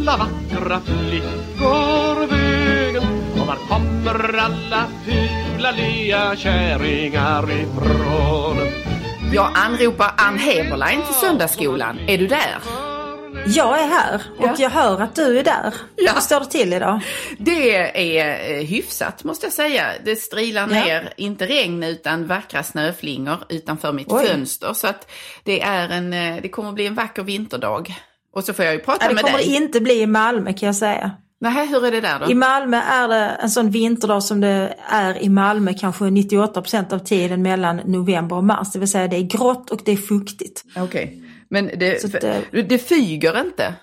alla vackra flickor vägen? Och var kommer alla fula lea kärringar ifrån? Jag anropar Ann Heberlein till söndagsskolan. Är du där? Jag är här och Ja. jag hör att du är där. Ja. Hur står det till idag? Det är eh, hyfsat måste jag säga. Det strilar Ja. ner, inte regn utan vackra snöflingor utanför mitt Oj. fönster. Så att det, är en, eh, det kommer att bli en vacker vinterdag. Och så får jag ju prata Ja, det med kommer dig. det inte bli i Malmö kan jag säga. Nej, hur är det där då? I Malmö är det en sån vinterdag som det är i Malmö kanske 98% av tiden mellan november och mars. Det vill säga det är grått och det är fuktigt. Okej. Men det, att, för, det fyger inte?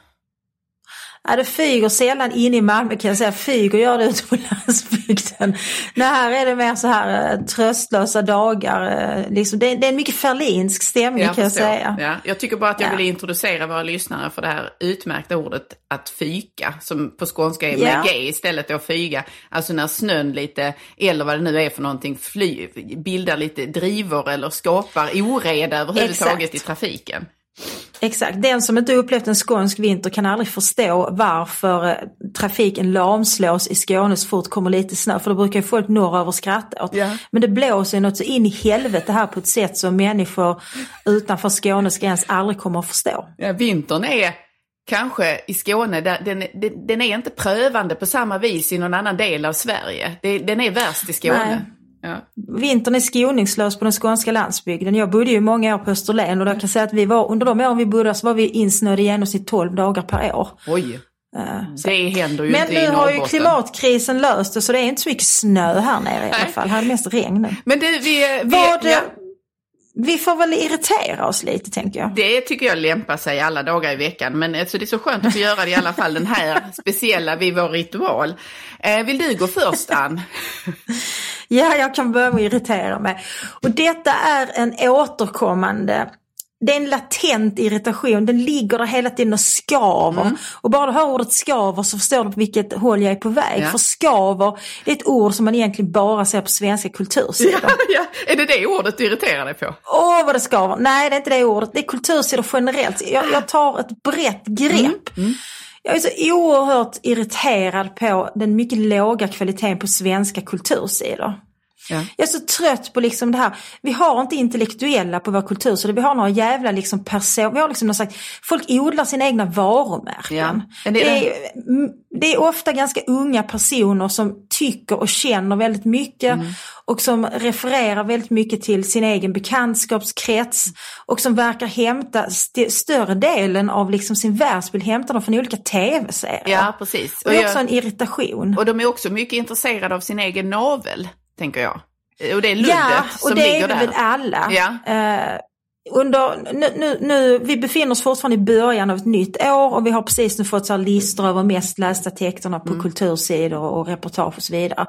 Ja, det fyger sällan in i Malmö kan jag säga. Fyger gör det ute på landsbygden. Nej, här är det mer så här eh, tröstlösa dagar. eh, Liksom. Det, det är en mycket ferlinsk stämning kan jag säga. Ja, jag tycker bara att jag Ja. ville introducera våra lyssnare för det här utmärkta ordet att fyka, som på skånska är med Ja. G istället då fyga. Alltså när snön lite, eller vad det nu är för någonting, fly, bildar lite drivor eller skapar oreda överhuvudtaget Exakt. i trafiken. Exakt, den som inte upplevt en skånsk vinter kan aldrig förstå varför eh, trafiken lamslås i Skåne så fort kommer lite snö. För då brukar ju folk norröver skratta åt. Ja. Men det blåser ju något så in i helvete här på ett sätt som människor utanför Skånes gräns aldrig kommer att förstå. Ja, vintern är kanske i Skåne, den, den, den är inte prövande på samma vis i någon annan del av Sverige. Det, den är värst i Skåne. Nej. Ja. Vintern är skoningslös på den skånska landsbygden. Jag bodde ju många år på Österlen och jag kan säga att vi var, under de åren vi bodde så var vi insnöade i genomsnitt 12 dagar per år. Oj, Eh, det händer ju Men inte nu har ju klimatkrisen löst det så det är inte så mycket snö här nere i alla fall. Här är det mest regn nu. Men du, vi, vi, Vad, ja, Vi får väl irritera oss lite tänker jag. det tycker jag lämpar sig alla dagar i veckan. Men alltså, det är så skönt att få göra det i alla fall den här speciella vid vår ritual. Eh, vill du gå först Ann? Ja, jag kan börja med att irritera mig. Och detta är en återkommande det är en latent irritation, den ligger där hela tiden och skaver. Mm. Och bara du hör ordet skaver så förstår du på vilket håll jag är på väg. Ja. För skaver, det är ett ord som man egentligen bara ser på svenska kultursidor. Ja, ja. Är det det ordet du irriterar dig på? Åh vad det skaver! Nej det är inte det ordet, det är kultursidor generellt. Jag, jag tar ett brett grepp. Jag är så oerhört irriterad på den mycket låga kvaliteten på svenska kultursidor. Ja. Jag är så trött på liksom det här, vi har inte intellektuella på vår kultursidor, vi har några jävla liksom person, vi har liksom någon slags, folk odlar sina egna varumärken. Ja. Det Det, är- är, mm, det är ofta ganska unga personer som tycker och känner väldigt mycket Mm. och som refererar väldigt mycket till sin egen bekantskapskrets och som verkar hämta st- större delen av liksom sin världsbild hämtar de från olika tv-serier. Ja, precis. Och det är jag- också en irritation. Och de är också mycket intresserade av sin egen navel, tänker jag. Och det är luddet Ja, och som det ligger är där. väl alla. Ja. Eh, under, nu, nu, nu, vi befinner oss fortfarande i början av ett nytt år och vi har precis nu fått så listor över mest lästa texterna Mm. på kultursidor och reportage och så vidare.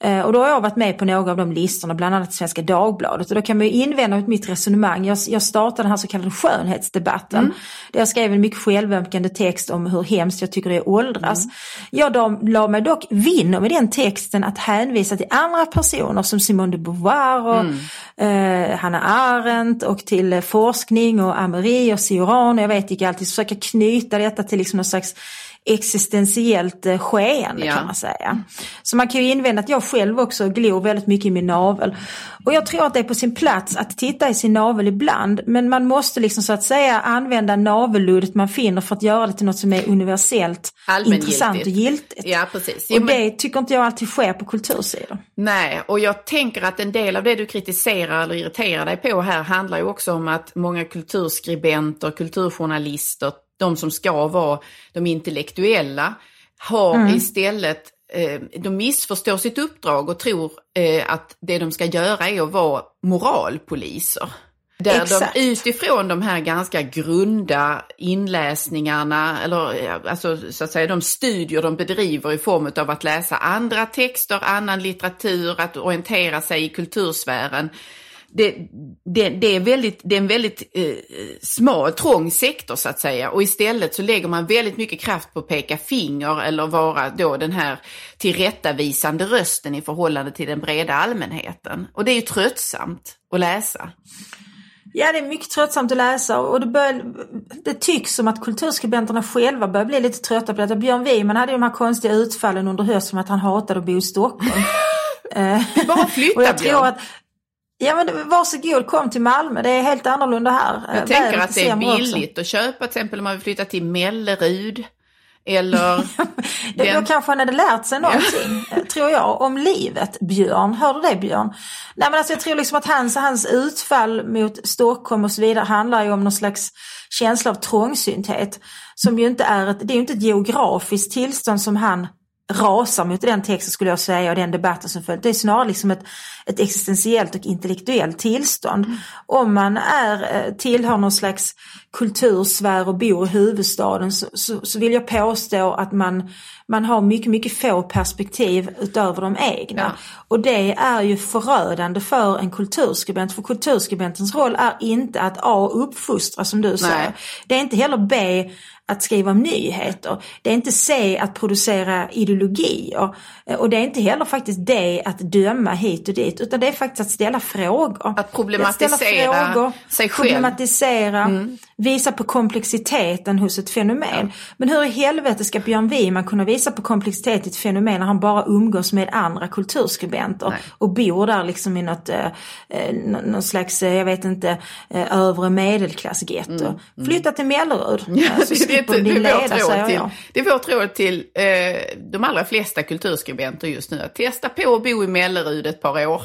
Eh, och då har jag varit med på några av de listorna, bland annat Svenska Dagbladet. Och då kan man ju invända mot mitt resonemang. Jag, jag startade den här så kallade skönhetsdebatten. Mm. Där jag skrev en mycket självömkande text om hur hemskt jag tycker det är att åldras. Mm. Jag då, la mig dock vinna med den texten att hänvisa till andra personer som Simone de Beauvoir och Mm. eh, Hannah Arendt och till forskning och Ameri och Cioran. Jag vet inte alltid försöka knyta detta till liksom någon slags existentiellt eh, skeende Ja. kan man säga. Så man kan ju invända att jag själv också glor väldigt mycket i min navel. Och jag tror att det är på sin plats att titta i sin navel ibland. Men man måste liksom så att säga använda navelluddet man finner för att göra det till något som är universellt intressant och giltigt. Ja, precis. Jo, Och men- det tycker inte jag alltid sker på kultursidor. Nej, och jag tänker att en del av det du kritiserar eller irriterar dig på här handlar ju också om att många kulturskribenter, kulturjournalister, de som ska vara de intellektuella, har istället eh, de missförstår sitt uppdrag och tror eh, att det de ska göra är att vara moralpoliser. Där Exakt. de utifrån de här ganska grunda inläsningarna, eller alltså så att säga de studier de bedriver i form av att läsa andra texter, annan litteratur, att orientera sig i kultursfären. Det, det, det, är, väldigt, det är en väldigt eh, smal, trång sektor så att säga och istället så lägger man väldigt mycket kraft på att peka finger eller vara då den här tillrättavisande rösten i förhållande till den breda allmänheten. Och det är ju tröttsamt att läsa. Ja, det är mycket tröttsamt att läsa och det, börjar, det tycks som att kulturskribenterna själva börjar bli lite trötta på detta. Björn Wiman hade ju de här konstiga utfallen under hösten att han hatade att bo i Stockholm. Bara flytta och jag Björn. tror att Ja men varsågod kom till Malmö, det är helt annorlunda här. Jag tänker att det är billigt att köpa till exempel om man vill flytta till Mellerud. Eller... Då, då kanske han hade lärt sig någonting, tror jag, om livet, Björn. Hör du det Björn? Nej men alltså jag tror liksom att hans, hans utfall mot Stockholm och så vidare handlar ju om någon slags känsla av trångsynthet. Som ju inte är ett, det är ju inte ett geografiskt tillstånd som han rasar mot den texten skulle jag säga och den debatten som följt. Det är snarare liksom ett, ett existentiellt och intellektuellt tillstånd. Mm. Om man är, tillhör någon slags kultursfär och bor i huvudstaden så, så, så, vill jag påstå att man, man har mycket, mycket få perspektiv utöver de egna. Ja. Och det är ju förödande för en kulturskribent. För kulturskribentens roll är inte att A. uppfostra som du säger. Det är inte heller B att skriva om nyheter. Det är inte C att producera ideologier. Och det är inte heller faktiskt D att döma hit och dit. Utan det är faktiskt att ställa frågor. Att problematisera att ställa frågor, sig själv. Problematisera, mm. visa på komplexiteten hos ett fenomen. Ja. Men hur i helvete ska Björn Wiman kunna visa på komplexitet i ett fenomen när han bara umgås med andra kulturskribenter Nej. och bor där liksom i något, eh, någon slags, jag vet inte, eh, övre medelklassgetto. Mm. Mm. Flytta till Mellerud. Ja, det, det, det, är vårt råd till, det är vårt råd till eh, de allra flesta kulturskribenter just nu. Att testa på att bo i Mellerud ett par år.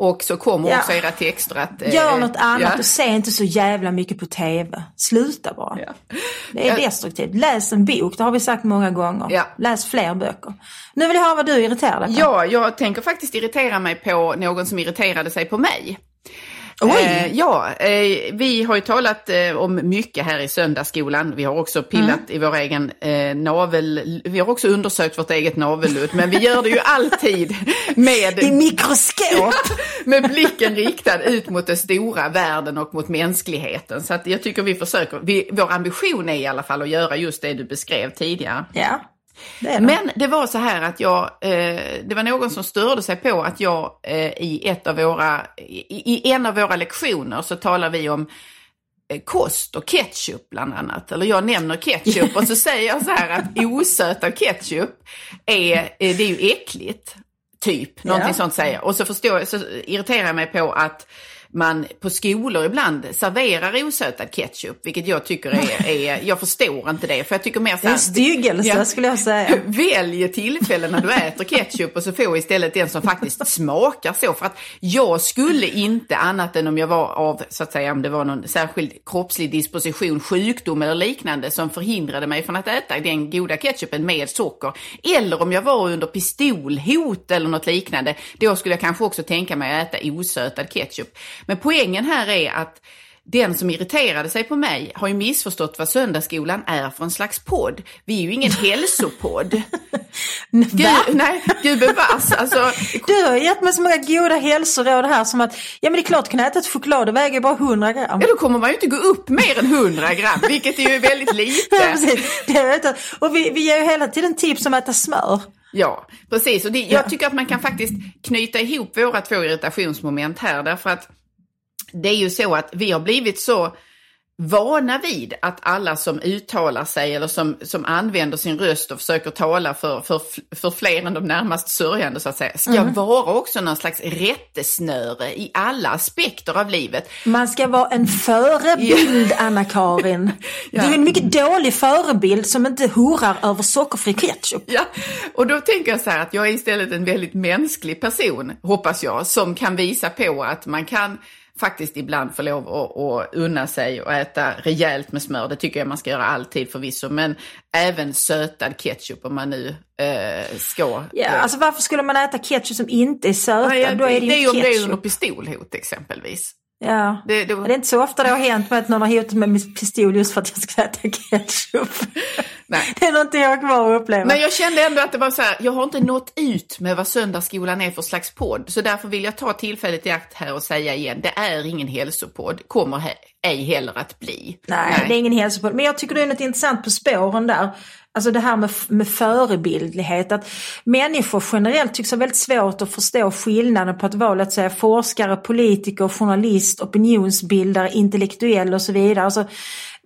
Och så kommer ja. också era texter att... Eh, Gör något annat ja. och se inte så jävla mycket på TV. Sluta bara. Ja. Det är destruktivt. Läs en bok, det har vi sagt många gånger. Läs fler böcker. Nu vill jag höra vad du irriterar dig på. Ja, jag tänker faktiskt irritera mig på någon som irriterade sig på mig. Eh, ja, eh, vi har ju talat eh, om mycket här i söndagsskolan. Vi har också pillat mm. i vår egen navel... Vi har också undersökt vårt eget navelludd, men vi gör det ju alltid med... I mikroskop! med blicken riktad ut mot den stora världen och mot mänskligheten. Så att jag tycker vi försöker... Vi, vår ambition är i alla fall att göra just det du beskrev tidigare. Ja. Det Men det var så här att jag, eh, det var någon som störde sig på att jag eh, i, ett av våra, i, i, en av våra lektioner så talar vi om eh, kost och ketchup bland annat. Eller jag nämner ketchup och så säger jag så här att osötad ketchup är, eh, det är ju äckligt. Typ, någonting ja. sånt säger jag. Och så, förstår, så irriterar jag mig på att man på skolor ibland serverar osötad ketchup, vilket jag tycker är, är jag förstår inte det. För jag tycker mer så här, en styggelse ja, skulle jag säga. Välj tillfällen när du äter ketchup och så få istället den som faktiskt smakar så. För att jag skulle inte, annat än om jag var av, så att säga, om det var någon särskild kroppslig disposition, sjukdom eller liknande som förhindrade mig från att äta den goda ketchupen med socker. Eller om jag var under pistolhot eller något liknande, då skulle jag kanske också tänka mig att äta osötad ketchup. Men poängen här är att den som irriterade sig på mig har ju missförstått vad Söndagsskolan är för en slags podd. Vi är ju ingen hälsopodd. Gud, nej, gud bevass. Alltså, du har gett mig så många goda hälsoråd här som att ja men det är klart du kan äta ett choklad, det väger bara 100 gram. Ja då kommer man ju inte gå upp mer än 100 gram, vilket är ju väldigt lite. ja, precis. Det Och vi, vi ger ju hela tiden tips om att äta smör. Ja, precis. Och det, jag tycker att man kan faktiskt knyta ihop våra två irritationsmoment här därför att det är ju så att vi har blivit så vana vid att alla som uttalar sig eller som, som använder sin röst och försöker tala för, för, för fler än de närmast sörjande så att säga, ska mm. vara också någon slags rättesnöre i alla aspekter av livet. Man ska vara en förebild, Anna-Karin. ja. Du är en mycket dålig förebild som inte horar över sockerfri ketchup. Ja, och då tänker jag så här att jag är istället en väldigt mänsklig person, hoppas jag, som kan visa på att man kan faktiskt ibland få lov att, att unna sig och äta rejält med smör. Det tycker jag man ska göra alltid förvisso. Men även sötad ketchup om man nu eh, ska. Ja, alltså varför skulle man äta ketchup som inte är sötad? Ja, Då är det, det är ju om det är under pistolhot exempelvis. Ja, det, det, det, är inte så ofta det har hänt med att någon har hotat mig med pistol just för att jag ska äta ketchup. Nej. Det är någonting jag har kvar att uppleva. Men jag kände ändå att det var så här, jag har inte nått ut med vad Söndagsskolan är för slags podd. Så därför vill jag ta tillfället i akt här och säga igen, det är ingen hälsopodd, kommer ej heller att bli. Nej, Nej. det är ingen hälsopodd. Men jag tycker det är något intressant på spåren där. Alltså det här med, med förebildlighet, att människor generellt tycks ha väldigt svårt att förstå skillnaden på att vara låt säga, forskare, politiker, journalist, opinionsbildare, intellektuell och så vidare. Alltså,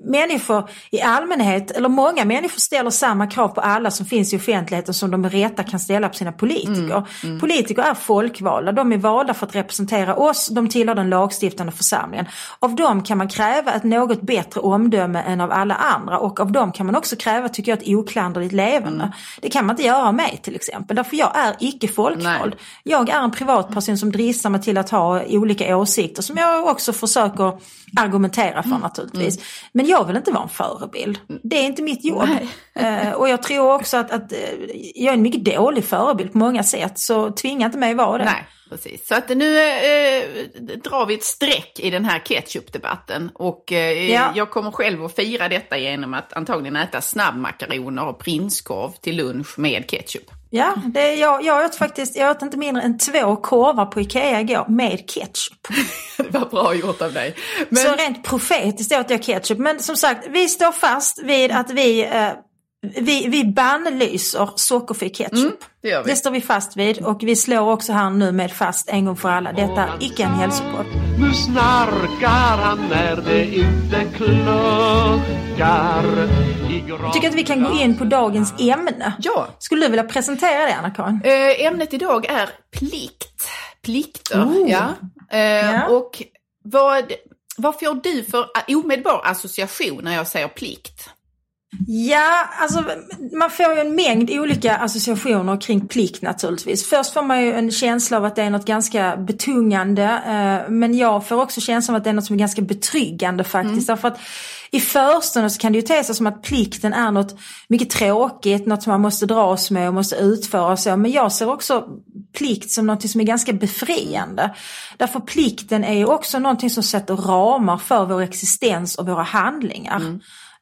människor i allmänhet, eller många människor ställer samma krav på alla som finns i offentligheten som de med rätta kan ställa på sina politiker. Mm, mm. Politiker är folkvalda, de är valda för att representera oss, de tillhör den lagstiftande församlingen. Av dem kan man kräva ett något bättre omdöme än av alla andra och av dem kan man också kräva, tycker jag, ett oklanderligt levande. Mm. Det kan man inte göra av mig till exempel, därför jag är icke folkvald. Jag är en privatperson som dristar mig till att ha olika åsikter som jag också försöker argumentera för mm. naturligtvis. Men jag vill inte vara en förebild. Det är inte mitt jobb. Uh, och jag tror också att, att uh, jag är en mycket dålig förebild på många sätt. Så tvinga inte mig vara det. Nej, precis. Så att nu eh, drar vi ett streck i den här ketchupdebatten. Och eh, ja. jag kommer själv att fira detta genom att antagligen äta snabbmakaroner och prinskorv till lunch med ketchup. Ja, det, jag, jag åt faktiskt, jag åt inte mindre än två korvar på Ikea igår med ketchup. det var bra gjort av dig. Men... Så rent profetiskt åt jag ketchup. Men som sagt, vi står fast vid att vi eh, vi, vi bannlyser sockerfri ketchup. Mm, det, det, står vi fast vid och vi slår också här nu med fast en gång för alla. Detta är icke en hälsopodd. Nu snarkar han när det inte kluckar Jag tycker att vi kan gå in på dagens ämne. Ja. Skulle du vilja presentera det Anna-Karin? Äh, ämnet idag är plikt. Plikter. Oh. Ja. Äh, ja. Och vad, vad får du för omedelbar association när jag säger plikt? Ja, alltså man får ju en mängd olika associationer kring plikt naturligtvis. Först får man ju en känsla av att det är något ganska betungande. Eh, men jag får också känslan av att det är något som är ganska betryggande faktiskt. Mm. Därför att i förstone så kan det ju te sig som att plikten är något mycket tråkigt, något som man måste dras med och måste utföra och så. Men jag ser också plikt som något som är ganska befriande. Därför plikten är ju också någonting som sätter ramar för vår existens och våra handlingar. Mm.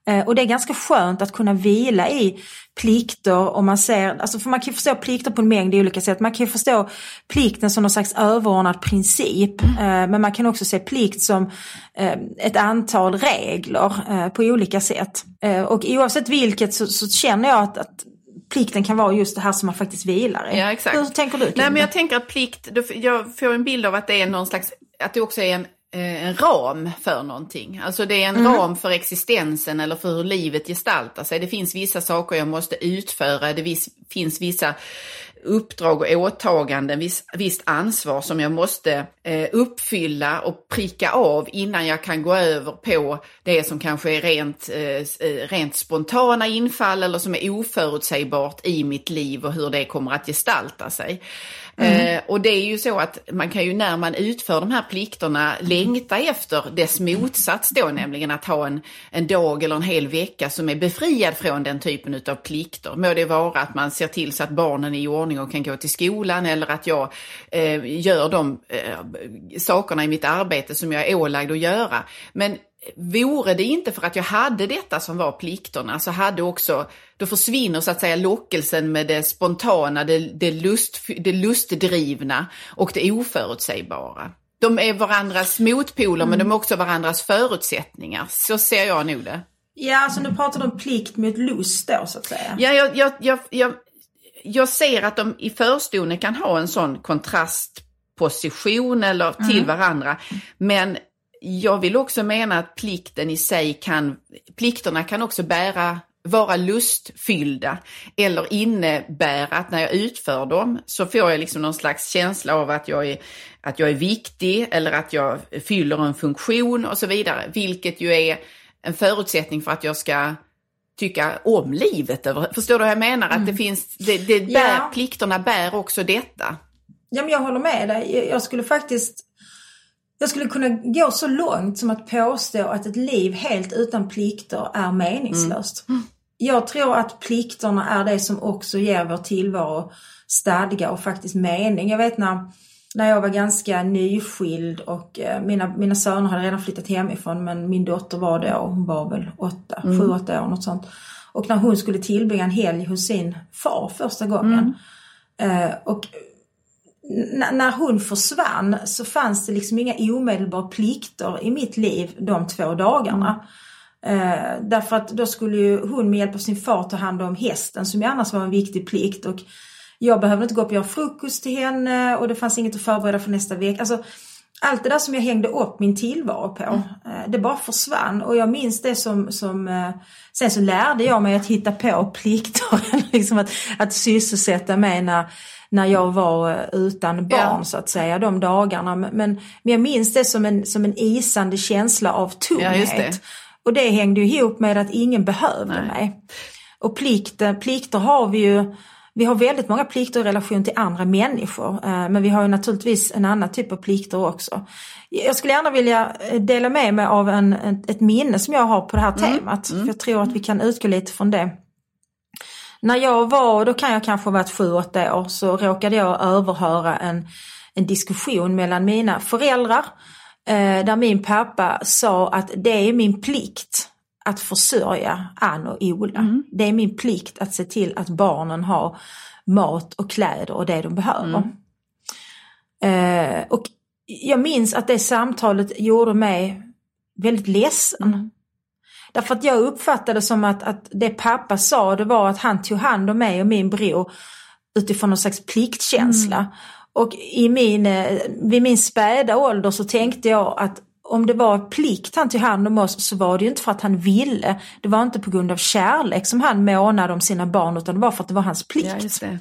Eh, och det är ganska skönt att kunna vila i plikter och man ser, alltså för man kan ju förstå plikter på en mängd olika sätt. Man kan ju förstå plikten som någon slags överordnad princip. Mm. Men man kan också se plikt som eh, ett antal regler på olika sätt. Och oavsett vilket så, så känner jag att, att plikten kan vara just det här som man faktiskt vilar i. Ja, exakt. Hur tänker du? Nej, men jag tänker att plikt, jag får en bild av att det är någon slags, att det också är en Eh, en ram för någonting. Alltså det är en mm. ram för existensen eller för hur livet gestaltar sig. Det finns vissa saker jag måste utföra, det finns vissa uppdrag och åtaganden, viss, visst ansvar som jag måste eh, uppfylla och pricka av innan jag kan gå över på det som kanske är rent, eh, eh rent spontana infall eller som är oförutsägbart i mitt liv och hur det kommer att gestalta sig. Mm. Eh, och det är ju så att man kan ju när man utför de här plikterna längta efter dess motsats då, nämligen att ha en, en dag eller en hel vecka som är befriad från den typen av plikter. Må det vara att man ser till så att barnen är i ordning och kan gå till skolan eller att jag eh, gör de eh, sakerna i mitt arbete som jag är ålagd att göra. Men Vore det inte för att jag hade detta som var plikterna så hade också, då försvinner så att säga lockelsen med det spontana, det, det, lust, det lustdrivna och det oförutsägbara. De är varandras motpoler mm. men de är också varandras förutsättningar. Så ser jag nog det. Ja, alltså nu pratar du om plikt mot lust då så att säga. Ja, jag, jag, jag, jag, jag ser att de i förstonen kan ha en sån kontrastposition eller till mm. varandra. Men jag vill också mena att plikten i sig kan, plikterna kan också bära vara lustfyllda eller innebära att när jag utför dem så får jag liksom någon slags känsla av att jag är, att jag är viktig eller att jag fyller en funktion och så vidare. Vilket ju är en förutsättning för att jag ska tycka om livet. Förstår du vad jag menar? Mm. Att det finns, det, det bär, ja. plikterna bär också detta. Ja, men jag håller med dig. Jag skulle faktiskt jag skulle kunna gå så långt som att påstå att ett liv helt utan plikter är meningslöst. Mm. Jag tror att plikterna är det som också ger vår tillvaro stadga och faktiskt mening. Jag vet när, när jag var ganska nyskild och eh, mina, mina söner hade redan flyttat hemifrån men min dotter var då, hon var väl åtta, mm. sju, åtta år något sånt. Och när hon skulle tillbringa en helg hos sin far första gången. Mm. Eh, och när hon försvann så fanns det liksom inga omedelbara plikter i mitt liv de två dagarna. Eh, därför att då skulle ju hon med hjälp av sin far ta hand om hästen som ju annars var en viktig plikt. Och jag behövde inte gå upp och göra frukost till henne och det fanns inget att förbereda för nästa vecka. Alltså, allt det där som jag hängde upp min tillvaro på, mm. det bara försvann. Och jag minns det som, som eh, sen så lärde jag mig att hitta på plikter, liksom att, att sysselsätta mig när, när jag var eh, utan barn ja. så att säga, de dagarna. Men, men jag minns det som en, som en isande känsla av tomhet. Ja, och det hängde ihop med att ingen behövde Nej. mig. Och plikter, plikter har vi ju vi har väldigt många plikter i relation till andra människor eh, men vi har ju naturligtvis en annan typ av plikter också. Jag skulle gärna vilja eh, dela med mig av en, ett minne som jag har på det här mm. temat. Mm. För jag tror att vi kan utgå lite från det. När jag var, då kan jag kanske ha varit 7-8 år, så råkade jag överhöra en, en diskussion mellan mina föräldrar eh, där min pappa sa att det är min plikt att försörja Ann och Ola. Mm. Det är min plikt att se till att barnen har mat och kläder och det de behöver. Mm. Eh, och jag minns att det samtalet gjorde mig väldigt ledsen. Mm. Därför att jag uppfattade som att, att det pappa sa det var att han tog hand om mig och min bror utifrån någon slags pliktkänsla. Mm. Och i min, eh, vid min späda ålder så tänkte jag att om det var plikt han tog hand om oss så var det ju inte för att han ville. Det var inte på grund av kärlek som han månade om sina barn utan det var för att det var hans plikt. Ja, det. Mm.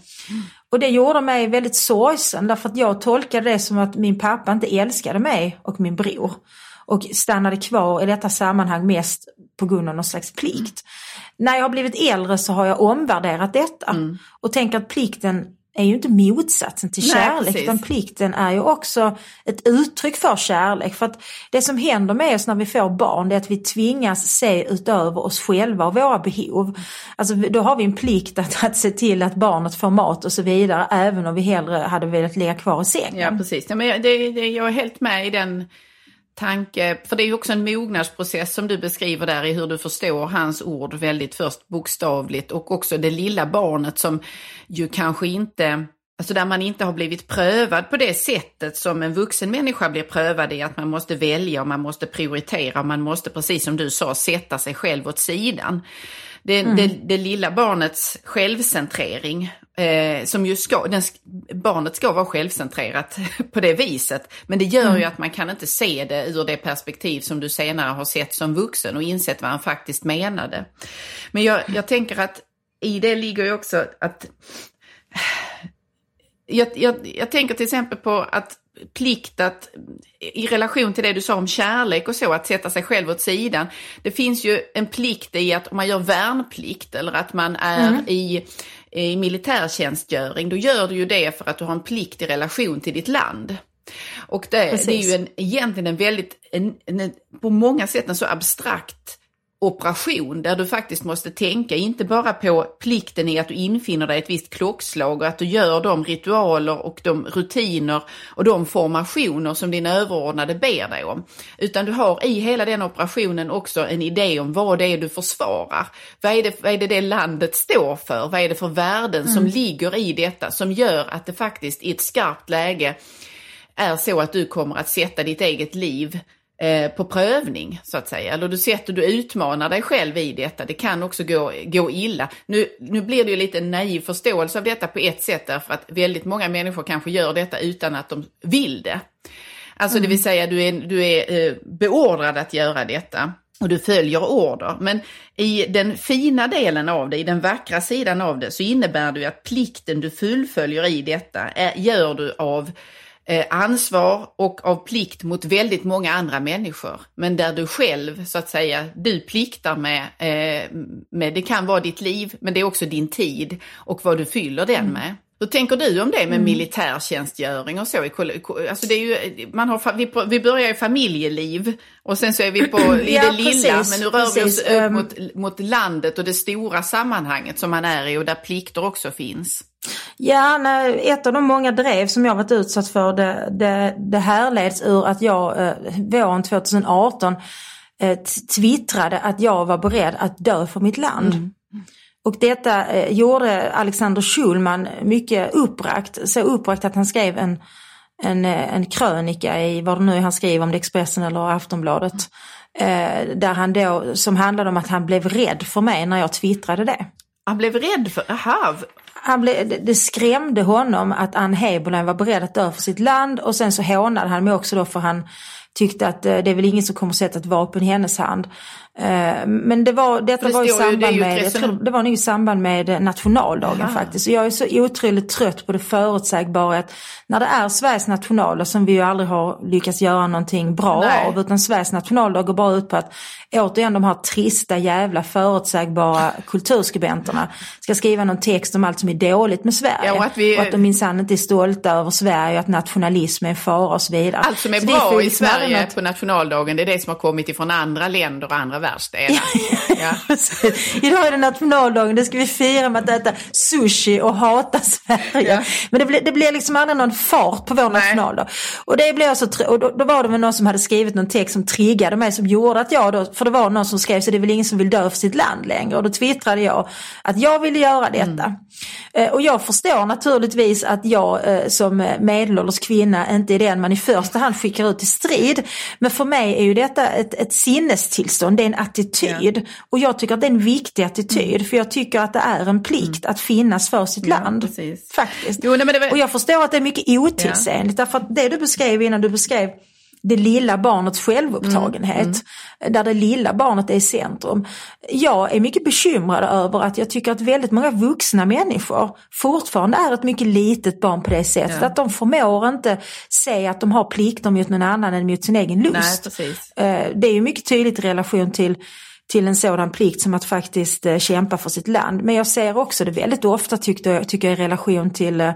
Och det gjorde mig väldigt sorgsen därför att jag tolkade det som att min pappa inte älskade mig och min bror. Och stannade kvar i detta sammanhang mest på grund av någon slags plikt. När jag har blivit äldre så har jag omvärderat detta mm. och tänker att plikten är ju inte motsatsen till kärlek Nej, utan plikten är ju också ett uttryck för kärlek. För att det som händer med oss när vi får barn det är att vi tvingas se utöver oss själva och våra behov. Alltså då har vi en plikt att, att se till att barnet får mat och så vidare även om vi hellre hade velat ligga kvar i sängen. Ja precis, ja, men det, det, jag är helt med i den tanke, för det är ju också en mognadsprocess som du beskriver där i hur du förstår hans ord väldigt först bokstavligt och också det lilla barnet som ju kanske inte Alltså där man inte har blivit prövad på det sättet som en vuxen människa blir prövad i, att man måste välja och man måste prioritera och man måste, precis som du sa, sätta sig själv åt sidan. Det, mm. det, det lilla barnets självcentrering, eh, som ju ska, den, barnet ska vara självcentrerat på det viset. Men det gör mm. ju att man kan inte se det ur det perspektiv som du senare har sett som vuxen och insett vad han faktiskt menade. Men jag, jag tänker att i det ligger ju också att jag, jag, jag tänker till exempel på att plikt att, i relation till det du sa om kärlek och så, att sätta sig själv åt sidan. Det finns ju en plikt i att om man gör värnplikt eller att man är mm. i, i militärtjänstgöring, då gör du ju det för att du har en plikt i relation till ditt land. Och det, det är ju en, egentligen en väldigt, en, en, på många sätt en så abstrakt operation där du faktiskt måste tänka inte bara på plikten i att du infinner dig ett visst klockslag och att du gör de ritualer och de rutiner och de formationer som din överordnade ber dig om. Utan du har i hela den operationen också en idé om vad det är du försvarar. Vad är det vad är det, det landet står för? Vad är det för värden mm. som ligger i detta som gör att det faktiskt i ett skarpt läge är så att du kommer att sätta ditt eget liv Eh, på prövning så att säga. Eller du sätter, du utmanar dig själv i detta. Det kan också gå, gå illa. Nu, nu blir det ju lite naiv förståelse av detta på ett sätt därför att väldigt många människor kanske gör detta utan att de vill det. Alltså mm. det vill säga du är, du är eh, beordrad att göra detta och du följer order. Men i den fina delen av det, i den vackra sidan av det, så innebär det ju att plikten du fullföljer i detta är, gör du av Eh, ansvar och av plikt mot väldigt många andra människor. Men där du själv, så att säga, du pliktar med, eh, med det kan vara ditt liv, men det är också din tid och vad du fyller den mm. med. Hur tänker du om det med mm. militärtjänstgöring och så? Alltså det är ju, man har, vi, vi börjar i familjeliv och sen så är vi på i ja, det lilla precis, men nu rör precis. vi oss upp um, mot, mot landet och det stora sammanhanget som man är i och där plikter också finns. Ja, nej, ett av de många drev som jag varit utsatt för det, det, det härleds ur att jag eh, våren 2018 eh, twittrade att jag var beredd att dö för mitt land. Mm. Och detta eh, gjorde Alexander Schulman mycket uppbragt, så uppbragt att han skrev en, en, eh, en krönika i vad det nu är han skriver om det Expressen eller Aftonbladet. Eh, där han då, som handlade om att han blev rädd för mig när jag twittrade det. Han blev rädd för, aha, han blev, det skrämde honom att Ann Heberlein var beredd att dö för sitt land och sen så hånade han mig också då för han tyckte att eh, det är väl ingen som kommer att sätta ett vapen i hennes hand. Eh, men det var, detta det var i samband ju, med, jag tror, det var nog i samband med nationaldagen Aha. faktiskt. Och jag är så otroligt trött på det förutsägbara att när det är Sveriges nationaldag som vi ju aldrig har lyckats göra någonting bra Nej. av utan Sveriges nationaldag går bara ut på att återigen de här trista jävla förutsägbara kulturskribenterna ska skriva någon text om allt som är dåligt med Sverige. Ja, och, att vi... och att de minsann inte är stolta över Sverige och att nationalism är en fara och så vidare. Allt som är så bra i Sverige på nationaldagen det är det som har kommit ifrån andra länder och andra världsdelar. ja. Idag är det nationaldagen, det ska vi fira med att äta sushi och hata Sverige. Ja. Men det blir, det blir liksom aldrig någon fart på vår Nej. nationaldag. Och, det blev så, och då, då, var det väl någon som hade skrivit någon text som triggade mig som gjorde att jag då, för det var någon som skrev så det är väl ingen som vill dö för sitt land längre. Och då twittrade jag att jag ville göra detta. Mm. Eh, och jag förstår naturligtvis att jag eh, som medelålders kvinna inte är den man i första hand skickar ut i strid. Men för mig är ju detta ett, ett sinnestillstånd, en attityd. Ja. Och jag tycker att det är en viktig attityd mm. för jag tycker att det är en plikt mm. att finnas för sitt ja, land. Precis. Faktiskt. Jo, nej, var... Och jag förstår att det är mycket otidsenligt ja. därför att det du beskrev innan du beskrev det lilla barnets självupptagenhet. Mm, mm. Där det lilla barnet är i centrum. Jag är mycket bekymrad över att jag tycker att väldigt många vuxna människor fortfarande är ett mycket litet barn på det sättet. Ja. Att de förmår inte se att de har plikter mot någon annan än mot sin egen lust. Nej, eh, det är ju mycket tydligt i relation till till en sådan plikt som att faktiskt eh, kämpa för sitt land. Men jag ser också det väldigt ofta tycker jag, tycker jag i relation till eh,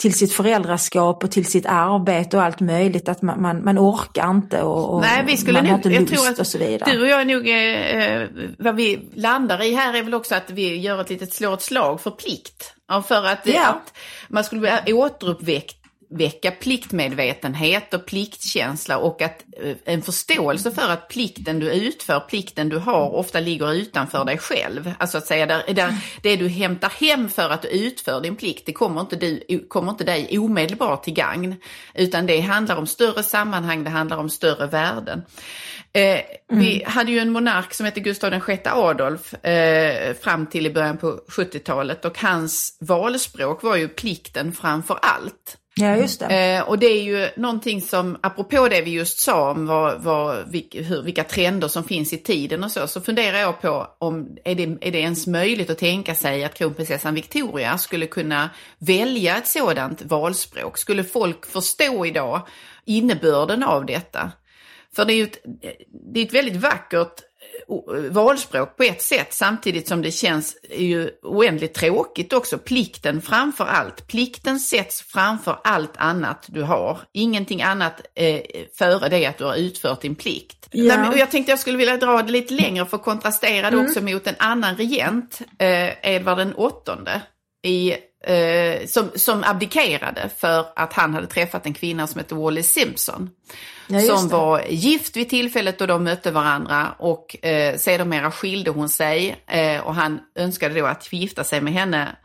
till sitt föräldraskap och till sitt arbete och allt möjligt att man, man, man orkar inte och, och Nej, vi skulle man nog, har inte lust och så vidare. Du och jag är nog, eh, vad vi landar i här är väl också att vi gör ett litet slår ett slag för plikt. Ja, för att, ja. att man skulle bli återuppväckt väcka pliktmedvetenhet och pliktkänsla och att, eh, en förståelse för att plikten du utför, plikten du har, ofta ligger utanför dig själv. Alltså att säga, där, där, det du hämtar hem för att du utför din plikt, det kommer inte, du, kommer inte dig omedelbart till gagn. Utan det handlar om större sammanhang, det handlar om större värden. Eh, mm. Vi hade ju en monark som hette Gustav VI Adolf eh, fram till i början på 70-talet och hans valspråk var ju plikten framför allt. Ja, just det. Eh, och det är ju någonting som, apropå det vi just sa om vad, vad, hur, vilka trender som finns i tiden och så, så funderar jag på om är det, är det ens möjligt att tänka sig att kronprinsessan Victoria skulle kunna välja ett sådant valspråk? Skulle folk förstå idag innebörden av detta? För det är ju ett, det är ett väldigt vackert valspråk på ett sätt samtidigt som det känns ju oändligt tråkigt också. Plikten framför allt. Plikten sätts framför allt annat du har. Ingenting annat eh, före det att du har utfört din plikt. Ja. Och jag tänkte jag skulle vilja dra det lite längre för att kontrastera det mm. också mot en annan regent, eh, Edvard den åttonde. I, eh, som, som abdikerade för att han hade träffat en kvinna som hette Wally Simpson. Ja, som det. var gift vid tillfället då de mötte varandra och eh, sedermera skilde hon sig eh, och han önskade då att gifta sig med henne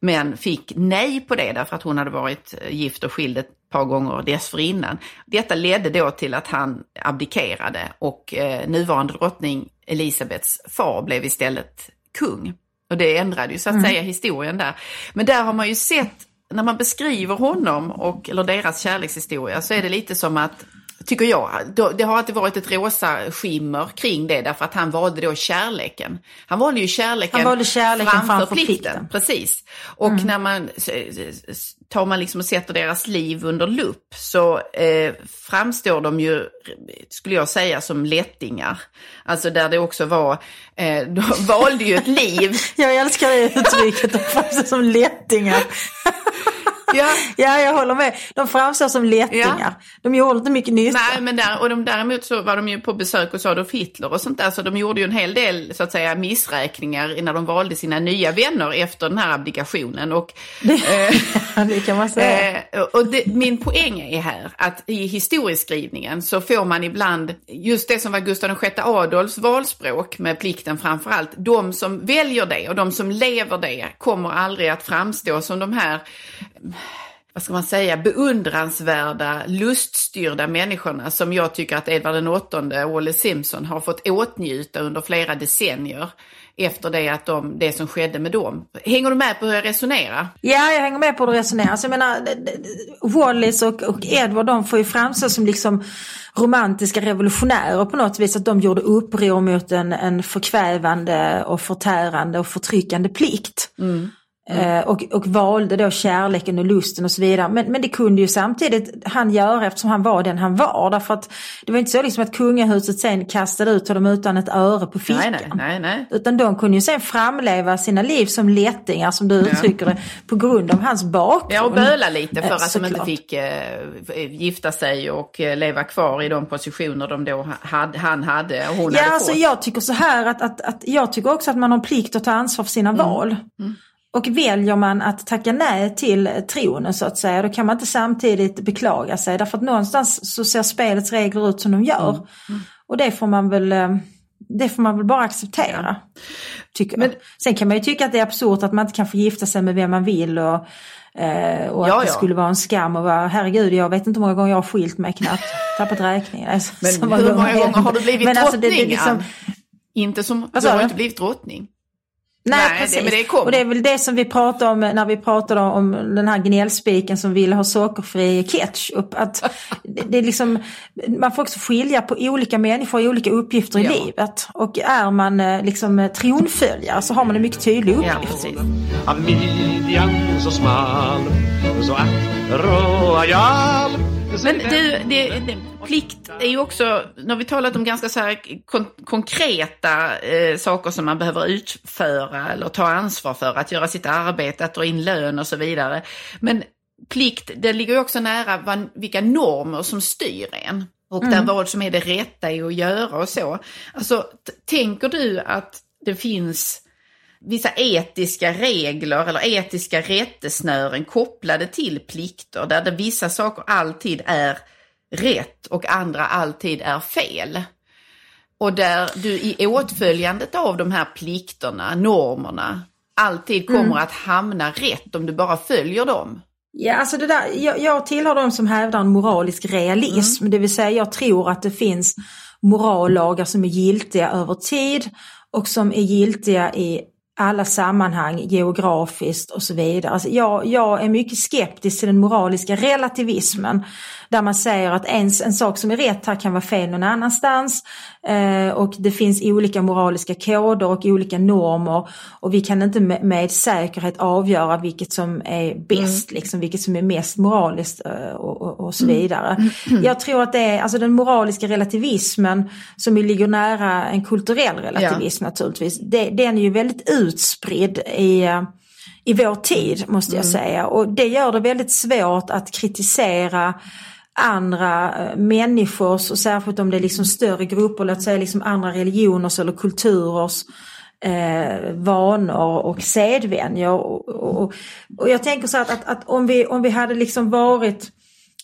men fick nej på det därför att hon hade varit eh, gift och skild ett par gånger dessförinnan. Detta ledde då till att han abdikerade och eh, nuvarande drottning Elisabets far blev istället kung. Och det ändrade ju så att mm. säga historien där. Men där har man ju sett, när man beskriver honom och, eller deras kärlekshistoria så är det lite som att tycker jag. Det har alltid varit ett rosa skimmer kring det därför att han valde då kärleken. Han valde ju kärleken, han valde kärleken framför, framför plikten. plikten. Precis. Och mm. när man tar man liksom och sätter deras liv under lupp så eh, framstår de ju, skulle jag säga, som lättingar. Alltså där det också var, eh, de valde ju ett liv. jag älskar det uttrycket, de framstår som lättingar. Ja. ja, jag håller med. De framstår som lättingar. Ja. De gjorde inte mycket nytta. Nej, men där, och de, däremot så var de ju på besök hos Adolf Hitler och sånt där. Så de gjorde ju en hel del så att säga missräkningar när de valde sina nya vänner efter den här abdikationen. Och, det, eh, det kan man säga. Eh, och det, min poäng är här att i historieskrivningen så får man ibland just det som var Gustav VI Adolfs valspråk med plikten framför allt. De som väljer det och de som lever det kommer aldrig att framstå som de här vad ska man säga, beundransvärda, luststyrda människorna som jag tycker att Edvard åttonde och Olle Simpson har fått åtnjuta under flera decennier efter det, att de, det som skedde med dem. Hänger du med på hur jag resonerar? Ja, jag hänger med på hur du resonerar. Alltså, jag menar, Wallis och, och Edward de får ju framstå som liksom romantiska revolutionärer på något vis. Att de gjorde uppror mot en, en förkvävande och förtärande och förtryckande plikt. Mm. Mm. Och, och valde då kärleken och lusten och så vidare. Men, men det kunde ju samtidigt han göra eftersom han var den han var. Därför att det var inte så liksom att kungahuset sen kastade ut honom utan ett öre på fickan. Nej, nej, nej, Utan de kunde ju sen framleva sina liv som lättingar som du ja. uttrycker det. På grund av hans bakgrund. Ja och böla lite för att de inte fick äh, gifta sig och leva kvar i de positioner de då had, han hade och hon ja, hade alltså fått. Jag tycker så här att, att, att jag tycker också att man har plikt att ta ansvar för sina mm. val. Mm. Och väljer man att tacka nej till tronen så att säga, då kan man inte samtidigt beklaga sig. Därför att någonstans så ser spelets regler ut som de gör. Mm. Mm. Och det får man väl eh, det får man väl bara acceptera. Tycker Men, Sen kan man ju tycka att det är absurt att man inte kan få gifta sig med vem man vill. Och, eh, och att det skulle vara en skam och vara, herregud jag vet inte hur många gånger jag har skilt mig knappt, tappat räkningen. Alltså, Men hur många gånger har du blivit drottning? Alltså, det, det liksom, inte som, du har inte blivit drottning. Nej, Nej precis. Det, men det och det är väl det som vi pratar om när vi pratar om den här gnällspiken som vill ha sockerfri ketchup. Att det är liksom, man får också skilja på olika människor i olika uppgifter ja. i livet. Och är man eh, liksom tronföljare så har man en mycket tydlig uppgift. Ja, men du, det, det, plikt är ju också, nu har vi talat om ganska så här kon konkreta eh, saker som man behöver utföra eller ta ansvar för, att göra sitt arbete, att dra in lön och så vidare. Men plikt, det ligger ju också nära vad, vilka normer som styr en. Och mm. där vad som är det rätta i att göra och så. Alltså, tänker du att det finns vissa etiska regler eller etiska rättesnören kopplade till plikter där det vissa saker alltid är rätt och andra alltid är fel. Och där du i åtföljandet av de här plikterna, normerna, alltid kommer mm. att hamna rätt om du bara följer dem. Ja, alltså det där, jag, jag tillhör de som hävdar en moralisk realism, mm. det vill säga jag tror att det finns morallagar som är giltiga över tid och som är giltiga i alla sammanhang geografiskt och så vidare. Alltså jag, jag är mycket skeptisk till den moraliska relativismen där man säger att en, en sak som är rätt här kan vara fel någon annanstans eh, och det finns olika moraliska koder och olika normer och vi kan inte med, med säkerhet avgöra vilket som är bäst, mm. liksom, vilket som är mest moraliskt eh, och, och, och, så mm. vidare. Mm. Jag tror att det är alltså den moraliska relativismen som ligger nära en kulturell relativism ja. naturligtvis, det, den är ju väldigt utspridd i eh, i vår tid måste jag mm. säga och det gör det väldigt svårt att kritisera andra eh, människors och särskilt om det är liksom större grupper, låt säga liksom andra religioners eller kulturers eh, vanor och sedvänjor. Och, och, och, jag tänker så att, att, att, om, vi, om vi hade liksom varit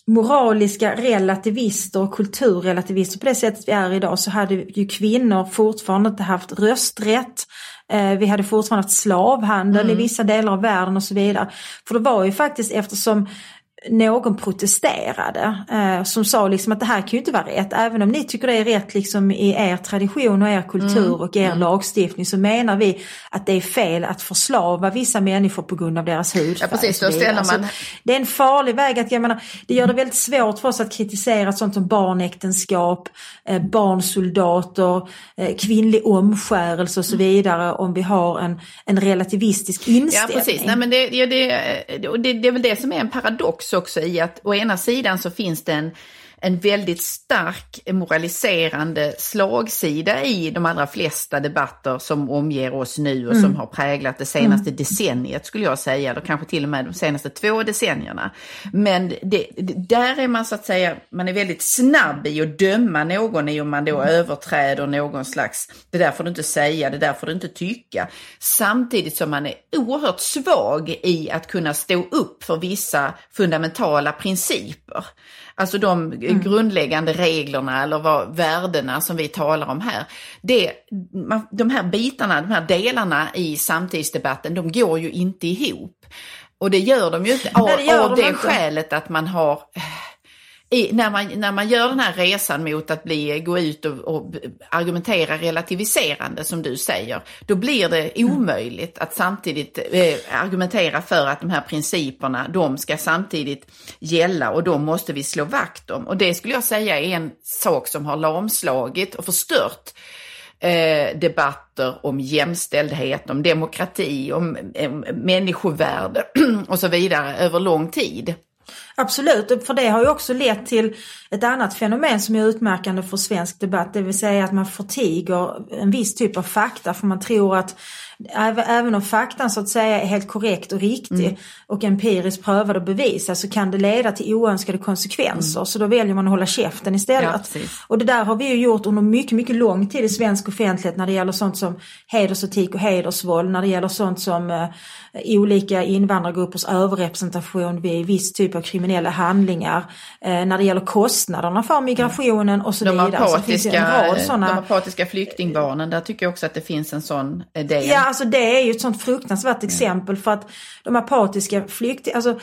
moraliska relativister och kulturrelativister på det sättet vi är idag så hade ju kvinnor fortfarande inte haft rösträtt. Eh, vi hade fortfarande haft slavhandel mm. i vissa delar av världen och så vidare. För det var ju faktiskt eftersom någon protesterade eh, som sa liksom att det här kan ju inte vara rätt. Även om ni tycker det är rätt liksom i er tradition och er kultur mm. och er mm. lagstiftning så menar vi att det är fel att förslava vissa människor på grund av deras hudfärg. Ja, precis, då ställer man... Alltså, det är en farlig väg att, jag menar, det gör det väldigt svårt för oss att kritisera sånt som barnäktenskap, eh, barnsoldater, eh, kvinnlig omskärelse och så mm. vidare om vi har en, en relativistisk inställning. Ja precis, Nej, men det, det, det, det, det är väl det som är en paradox också i att å ena sidan så finns det en en väldigt stark moraliserande slagsida i de allra flesta debatter som omger oss nu och mm. som har präglat det senaste mm. decenniet skulle jag säga, eller kanske till och med de senaste två decennierna. Men det, där är man så att säga, man är väldigt snabb i att döma någon i om man då mm. överträder någon slags, det där får du inte säga, det där får du inte tycka. Samtidigt som man är oerhört svag i att kunna stå upp för vissa fundamentala principer. Alltså de mm. grundläggande reglerna eller vad, värdena som vi talar om här. Det, de här bitarna, de här delarna i samtidsdebatten, de går ju inte ihop. Och det gör de ju inte av, Nej, det av de det skälet att man har i, när, man, när man gör den här resan mot att bli, gå ut och, och argumentera relativiserande som du säger, då blir det Mm. omöjligt att samtidigt eh, argumentera för att de här principerna, de ska samtidigt gälla och de måste vi slå vakt om. Och det skulle jag säga är en sak som har lamslagit och förstört eh, debatter om jämställdhet, om demokrati, om eh, människovärde och så vidare över lång tid. Absolut, för det har ju också lett till ett annat fenomen som är utmärkande för svensk debatt, det vill säga att man förtiger en viss typ av fakta för man tror att även om faktan så att säga är helt korrekt och riktig mm och empiriskt prövad och bevisad så kan det leda till oönskade konsekvenser. Så då väljer man att hålla käften Ja, istället. precis. och det där har vi ju gjort under mycket, mycket lång tid i svensk offentlighet när det gäller sånt som hedersetik och hedersvåld, när det gäller sånt som eh, olika invandrargruppers överrepresentation vid viss typ av kriminella handlingar, eh, när det gäller kostnaderna för migrationen och så De vidare. Så det finns ju en apatiska, rad sådana... de apatiska flyktingbarnen, där tycker jag också att det finns en sån eh, del. Ja, alltså det är ju ett sånt fruktansvärt exempel för att de apatiska flyktingarna, alltså,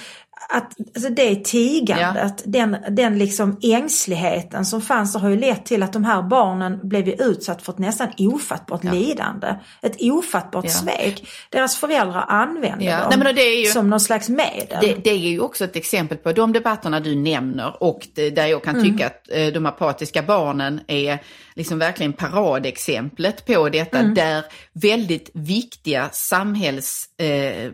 att, alltså det tigandet, den, den liksom ängsligheten som fanns har ju lett till att de här barnen blev utsatt för ett nästan ofattbart lidande. Ett ofattbart Ja. svek. Deras föräldrar använde Ja. dem Nej, ju- som någon slags medel. Det, det är ju också ett exempel på de debatterna du nämner och det, där jag kan Mm. tycka att eh, de apatiska barnen är liksom verkligen paradexemplet på detta Mm. där väldigt viktiga samhälls, eh,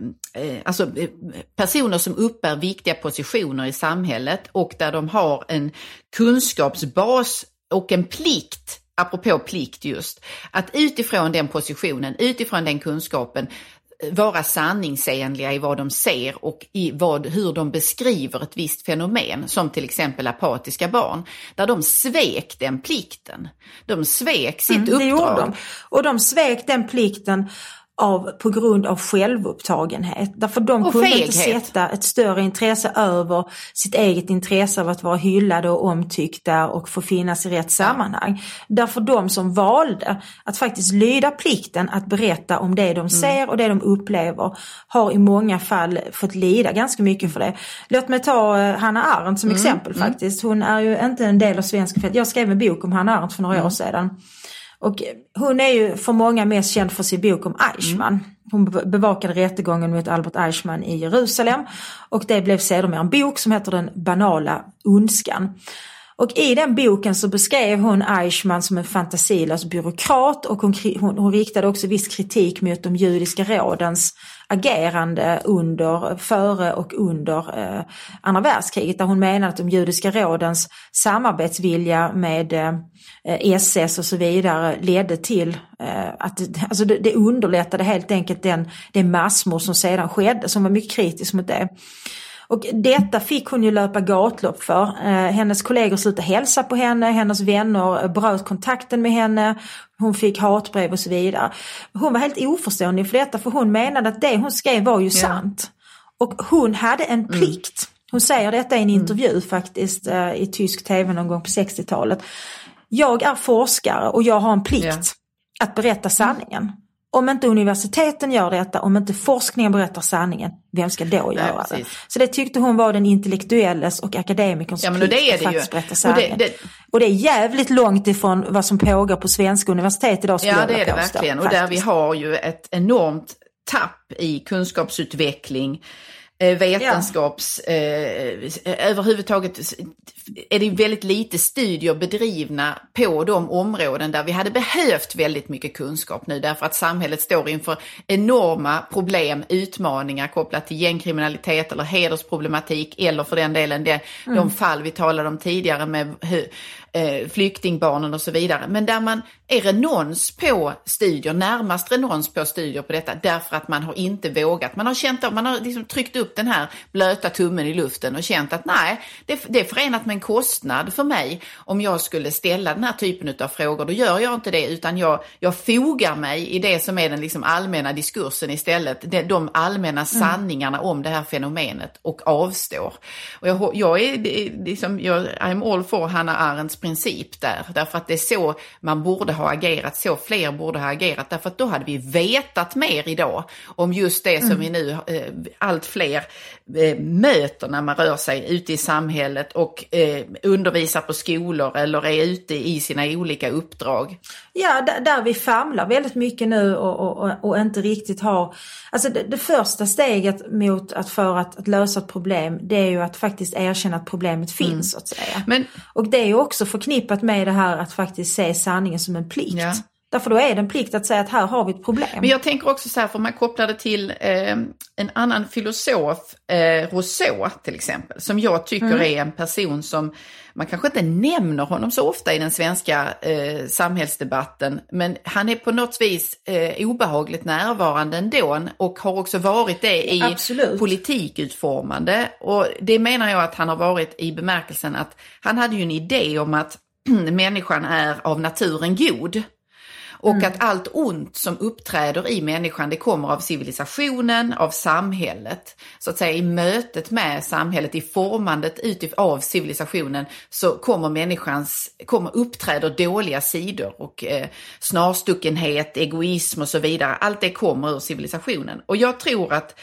alltså eh, personer som uppbär viktiga positioner i samhället och där de har en kunskapsbas och en plikt apropå plikt just, att utifrån den positionen, utifrån den kunskapen vara sanningsenliga i vad de ser och i vad, hur de beskriver ett visst fenomen, som till exempel apatiska barn, där de svek den plikten. De svek sitt Mm, uppdrag. de. Och de svek den plikten av, på grund av självupptagenhet. Därför de Och kunde inte feghet. sätta ett större intresse över sitt eget intresse av att vara hyllade och omtyckta och få finnas i rätt sammanhang. Därför de som valde att faktiskt lyda plikten att berätta om det Mm. de ser och det de upplever har i många fall fått lida ganska mycket för det. Låt mig ta eh, Hanna Arendt som Mm. exempel faktiskt. Hon är ju inte en del av svensk. Jag skrev en bok om Hanna Arendt för några Mm. år sedan. Och hon är ju för många mest känd för sin bok om Eichmann. Hon be- bevakade rättegången mot Albert Eichmann i Jerusalem och det blev sedermera en bok som heter Den banala ondskan. Och i den boken så beskrev hon Eichmann som en fantasilös byråkrat och hon, hon, hon riktade också viss kritik mot de judiska rådens agerande under, före och under eh, andra världskriget där hon menade att de judiska rådens samarbetsvilja med eh, SS och så vidare ledde till eh, att alltså det, det underlättade helt enkelt den, det massmord som sedan skedde som var mycket kritisk mot det. Och detta fick hon ju löpa gatlopp för. Eh, hennes kollegor slutade hälsa på henne, hennes vänner bröt kontakten med henne, hon fick hatbrev och så vidare. Hon var helt oförstående för detta för hon menade att det hon skrev var ju sant. Och hon hade en plikt. Hon säger detta i en intervju faktiskt eh, i tysk tv någon gång på 60-talet. Jag är forskare och jag har en plikt Ja. att berätta sanningen. Om inte universiteten gör detta, om inte forskningen berättar sanningen, vem ska då göra det? precis. Så det tyckte hon var den intellektuelles och akademikerns Ja, plikt det är att det faktiskt ju. berätta Och det- sanningen. det- Och det är jävligt långt ifrån vad som pågår på svenska universitet idag skulle Ja, det är det verkligen. Och där vi faktiskt. har ju ett enormt tapp i kunskapsutveckling, vetenskaps... Eh, överhuvudtaget är det väldigt lite studier bedrivna på de områden där vi hade behövt väldigt mycket kunskap nu därför att samhället står inför enorma problem, utmaningar kopplat till gängkriminalitet eller hedersproblematik eller för den delen det, de fall vi talade om tidigare med eh, flyktingbarnen och så vidare. Men där man är renons på studier, närmast renons på studier på detta därför att man har inte vågat. Man har känt att man har liksom tryckt upp den här blöta tummen i luften och känt att nej, det, det är förenat med en kostnad för mig om jag skulle ställa den här typen av frågor. Då gör jag inte det utan jag, jag fogar mig i det som är den liksom allmänna diskursen istället. De, de allmänna sanningarna om det här fenomenet och avstår. Och jag, jag är liksom, jag, I'm all for Hannah Arendts princip där. Därför att det är så man borde ha agerat, så fler borde ha agerat. Därför att då hade vi vetat mer idag om just det som mm. vi nu, eh, allt fler eh, möter när man rör sig ute i samhället och eh, undervisar på skolor eller är ute i sina olika uppdrag. Ja, där, där vi famlar väldigt mycket nu och, och, och inte riktigt har... Alltså det, det, första steget mot att för att, att, lösa ett problem det är ju att faktiskt erkänna att problemet finns mm. så att säga. Men, och det är ju också förknippat med det här att faktiskt se sanningen som en plikt. Ja. Därför då är det en plikt att säga att här har vi ett problem. Men jag tänker också så här, för man kopplar det till eh, en annan filosof, eh, Rousseau till exempel, som jag tycker mm. är en person som, man kanske inte nämner honom så ofta i den svenska eh, samhällsdebatten, men han är på något vis eh, obehagligt närvarande ändå och har också varit det i Absolut. politikutformande. Och det menar jag att han har varit i bemärkelsen att han hade ju en idé om att människan är av naturen god. Och mm. att allt ont som uppträder i människan det kommer av civilisationen, av samhället. Så att säga i mötet med samhället, i formandet av civilisationen så kommer människans, kommer uppträder dåliga sidor och eh, snarstuckenhet, egoism och så vidare. Allt det kommer ur civilisationen. Och jag tror att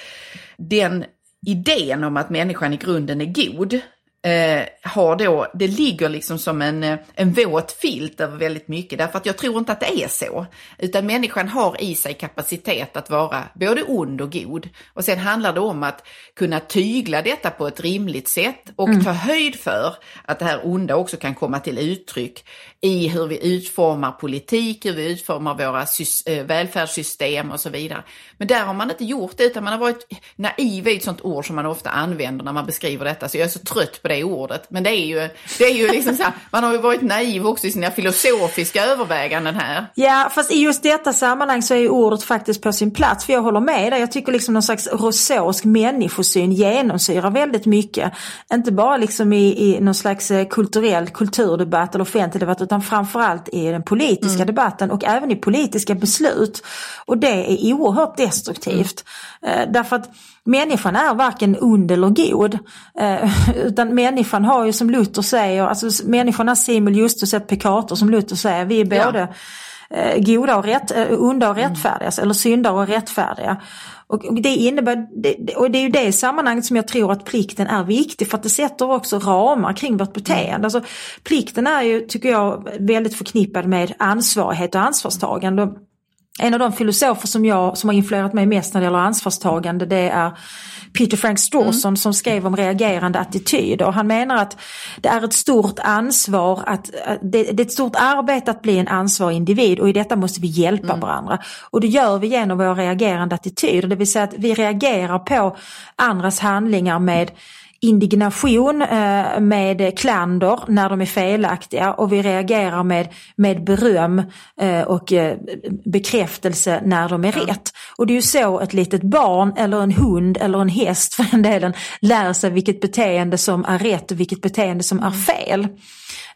den idén om att människan i grunden är god, eh, har då, det ligger liksom som en, eh, en våt filt över väldigt mycket därför att jag tror inte att det är så. Utan människan har i sig kapacitet att vara både ond och god. Och sen handlar det om att kunna tygla detta på ett rimligt sätt och mm. ta höjd för att det här onda också kan komma till uttryck i hur vi utformar politik, hur vi utformar våra eh, välfärdssystem och så vidare. Men där har man inte gjort det utan man har varit naiv i ett sånt ord som man ofta använder när man beskriver detta. Så jag är så trött på det ordet. Men det är ju, det är ju liksom så här, man har ju varit naiv också i sina filosofiska överväganden här. Ja, fast i just detta sammanhang så är ju ordet faktiskt på sin plats. För jag håller med dig, jag tycker liksom någon slags rousseausk människosyn genomsyrar väldigt mycket. Inte bara liksom i, i någon slags eh, kulturell kulturdebatt eller offentlig debatt utan framförallt i den politiska mm. debatten och även i politiska beslut. Och det är oerhört destruktivt. Mm. Därför att människan är varken ond eller god. Eh, utan människan har ju som Luther säger, alltså människan är simul justus et peccator som Luther säger, vi är både ja. eh, goda och rätt, eh, onda och rättfärdiga, mm. eller syndare och rättfärdiga. Och det innebär, och det är ju det sammanhanget som jag tror att plikten är viktig för att det sätter också ramar kring vårt beteende. Alltså, plikten är ju, tycker jag, väldigt förknippad med ansvarighet och ansvarstagande. En av de filosofer som, jag, som har influerat mig mest när det gäller ansvarstagande det är Peter Frank Strawson mm. som skrev om reagerande attityder. Han menar att det är ett stort ansvar, att, det, det är ett stort arbete att bli en ansvarig individ och i detta måste vi hjälpa mm. varandra. Och det gör vi genom våra reagerande attityder, det vill säga att vi reagerar på andras handlingar med indignation eh, med klander när de är felaktiga och vi reagerar med, med beröm eh, och eh, bekräftelse när de är ja. rätt. Och det är ju så ett litet barn eller en hund eller en häst för den delen lär sig vilket beteende som är rätt och vilket beteende som är mm. fel.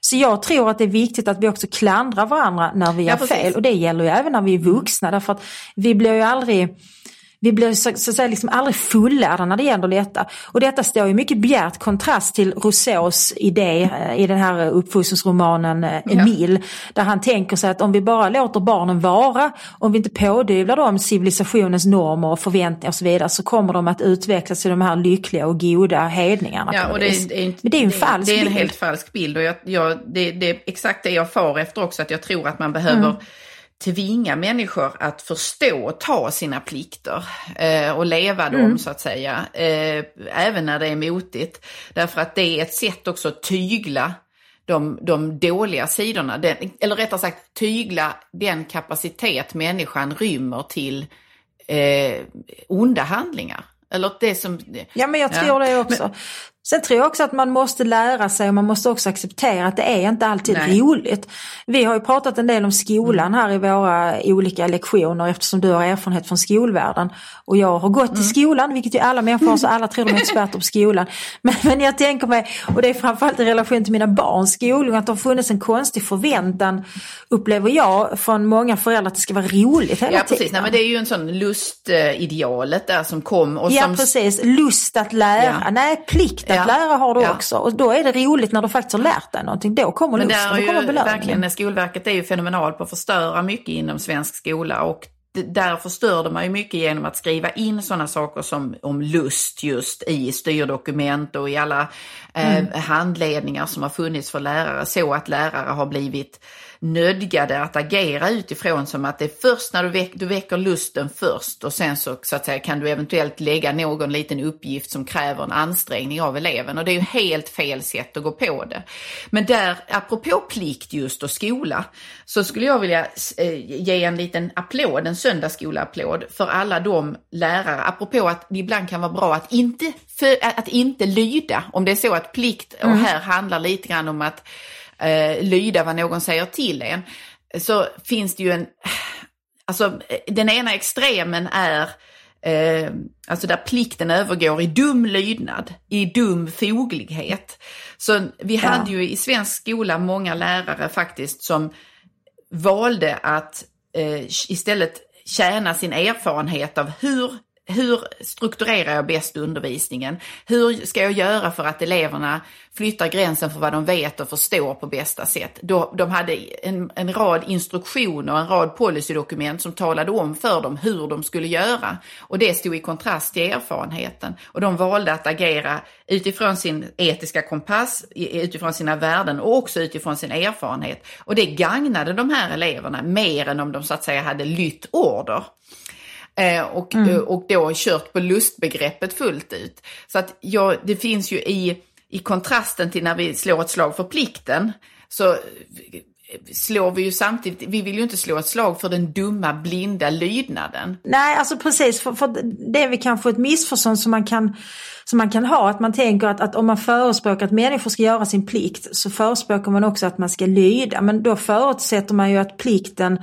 Så jag tror att det är viktigt att vi också klandrar varandra när vi gör fel och det gäller ju även när vi är vuxna därför att vi blir ju aldrig vi blir så, så att säga liksom aldrig fullärda när det gäller detta. Och detta står i mycket bjärt kontrast till Rousseaus idé eh, i den här uppfostringsromanen eh, Emile. Ja. Där han tänker sig att om vi bara låter barnen vara, om vi inte pådyvlar dem civilisationens normer och förväntningar och så vidare så kommer de att utvecklas till de här lyckliga och goda hedningarna. Ja, och det, är, det är Men det är ju en falsk bild. Det är en helt falsk bild och jag, jag, det, det, är exakt det jag far efter också att jag tror att man behöver mm tvinga människor att förstå och ta sina plikter eh, och leva dem mm. så att säga. Eh, även när det är motigt. Därför att det är ett sätt också att tygla de, de dåliga sidorna. Den, eller rättare sagt tygla den kapacitet människan rymmer till eh, onda handlingar. Eller det som... Ja men jag tror ja. det också. Men, Sen tror jag också att man måste lära sig och man måste också acceptera att det är inte alltid Nej. roligt. Vi har ju pratat en del om skolan här i våra olika lektioner eftersom du har erfarenhet från skolvärlden. Och jag har gått mm. till skolan, vilket ju alla människor har, så alla tror de är experter på skolan. Men, men jag tänker mig, och det är framförallt i relation till mina barns skolgång, att det har funnits en konstig förväntan, upplever jag, från många föräldrar att det ska vara roligt hela ja, precis. tiden. Nej, men det är ju en sån lustidealet där som kom. Och ja som... precis, lust att lära, ja. nej plikt ja. att lära har du ja. också. Och då är det roligt när du faktiskt har lärt dig någonting. Då kommer lusten, då kommer belöningen. Verkligen, Skolverket är ju fenomenal på att förstöra mycket inom svensk skola och där förstörde man ju mycket genom att skriva in sådana saker som om lust just i styrdokument och i alla eh, mm. handledningar som har funnits för lärare så att lärare har blivit nödgade att agera utifrån som att det är först när du, väck, du väcker lusten först och sen så, så att säga, kan du eventuellt lägga någon liten uppgift som kräver en ansträngning av eleven och det är ju helt fel sätt att gå på det. Men där, apropå plikt just och skola, så skulle jag vilja eh, ge en liten applåd, en söndagsskola-applåd för alla de lärare, apropå att det ibland kan vara bra att inte, för, att inte lyda, om det är så att plikt, och mm. här handlar lite grann om att eh, lyda vad någon säger till en, så finns det ju en, alltså den ena extremen är Eh, alltså där plikten övergår i dum lydnad, i dum foglighet. Så vi ja. hade ju i svensk skola många lärare faktiskt som valde att eh, istället tjäna sin erfarenhet av hur hur strukturerar jag bäst undervisningen? Hur ska jag göra för att eleverna flyttar gränsen för vad de vet och förstår på bästa sätt? De hade en, en rad instruktioner och en rad policydokument som talade om för dem hur de skulle göra. Och det stod i kontrast till erfarenheten. Och de valde att agera utifrån sin etiska kompass, utifrån sina värden och också utifrån sin erfarenhet. Och det gagnade de här eleverna mer än om de så att säga hade lytt order. Eh, och, mm. Eh, och då kört på lustbegreppet fullt ut. Så att ja, det finns ju i, i kontrasten till när vi slår ett slag för plikten, så slår vi ju samtidigt, vi vill ju inte slå ett slag för den dumma blinda lydnaden. Nej, alltså precis, för, för det är väl kanske ett missförstånd som man kan, som man kan ha, att man tänker att, att om man förespråkar att människor ska göra sin plikt så förespråkar man också att man ska lyda, men då förutsätter man ju att plikten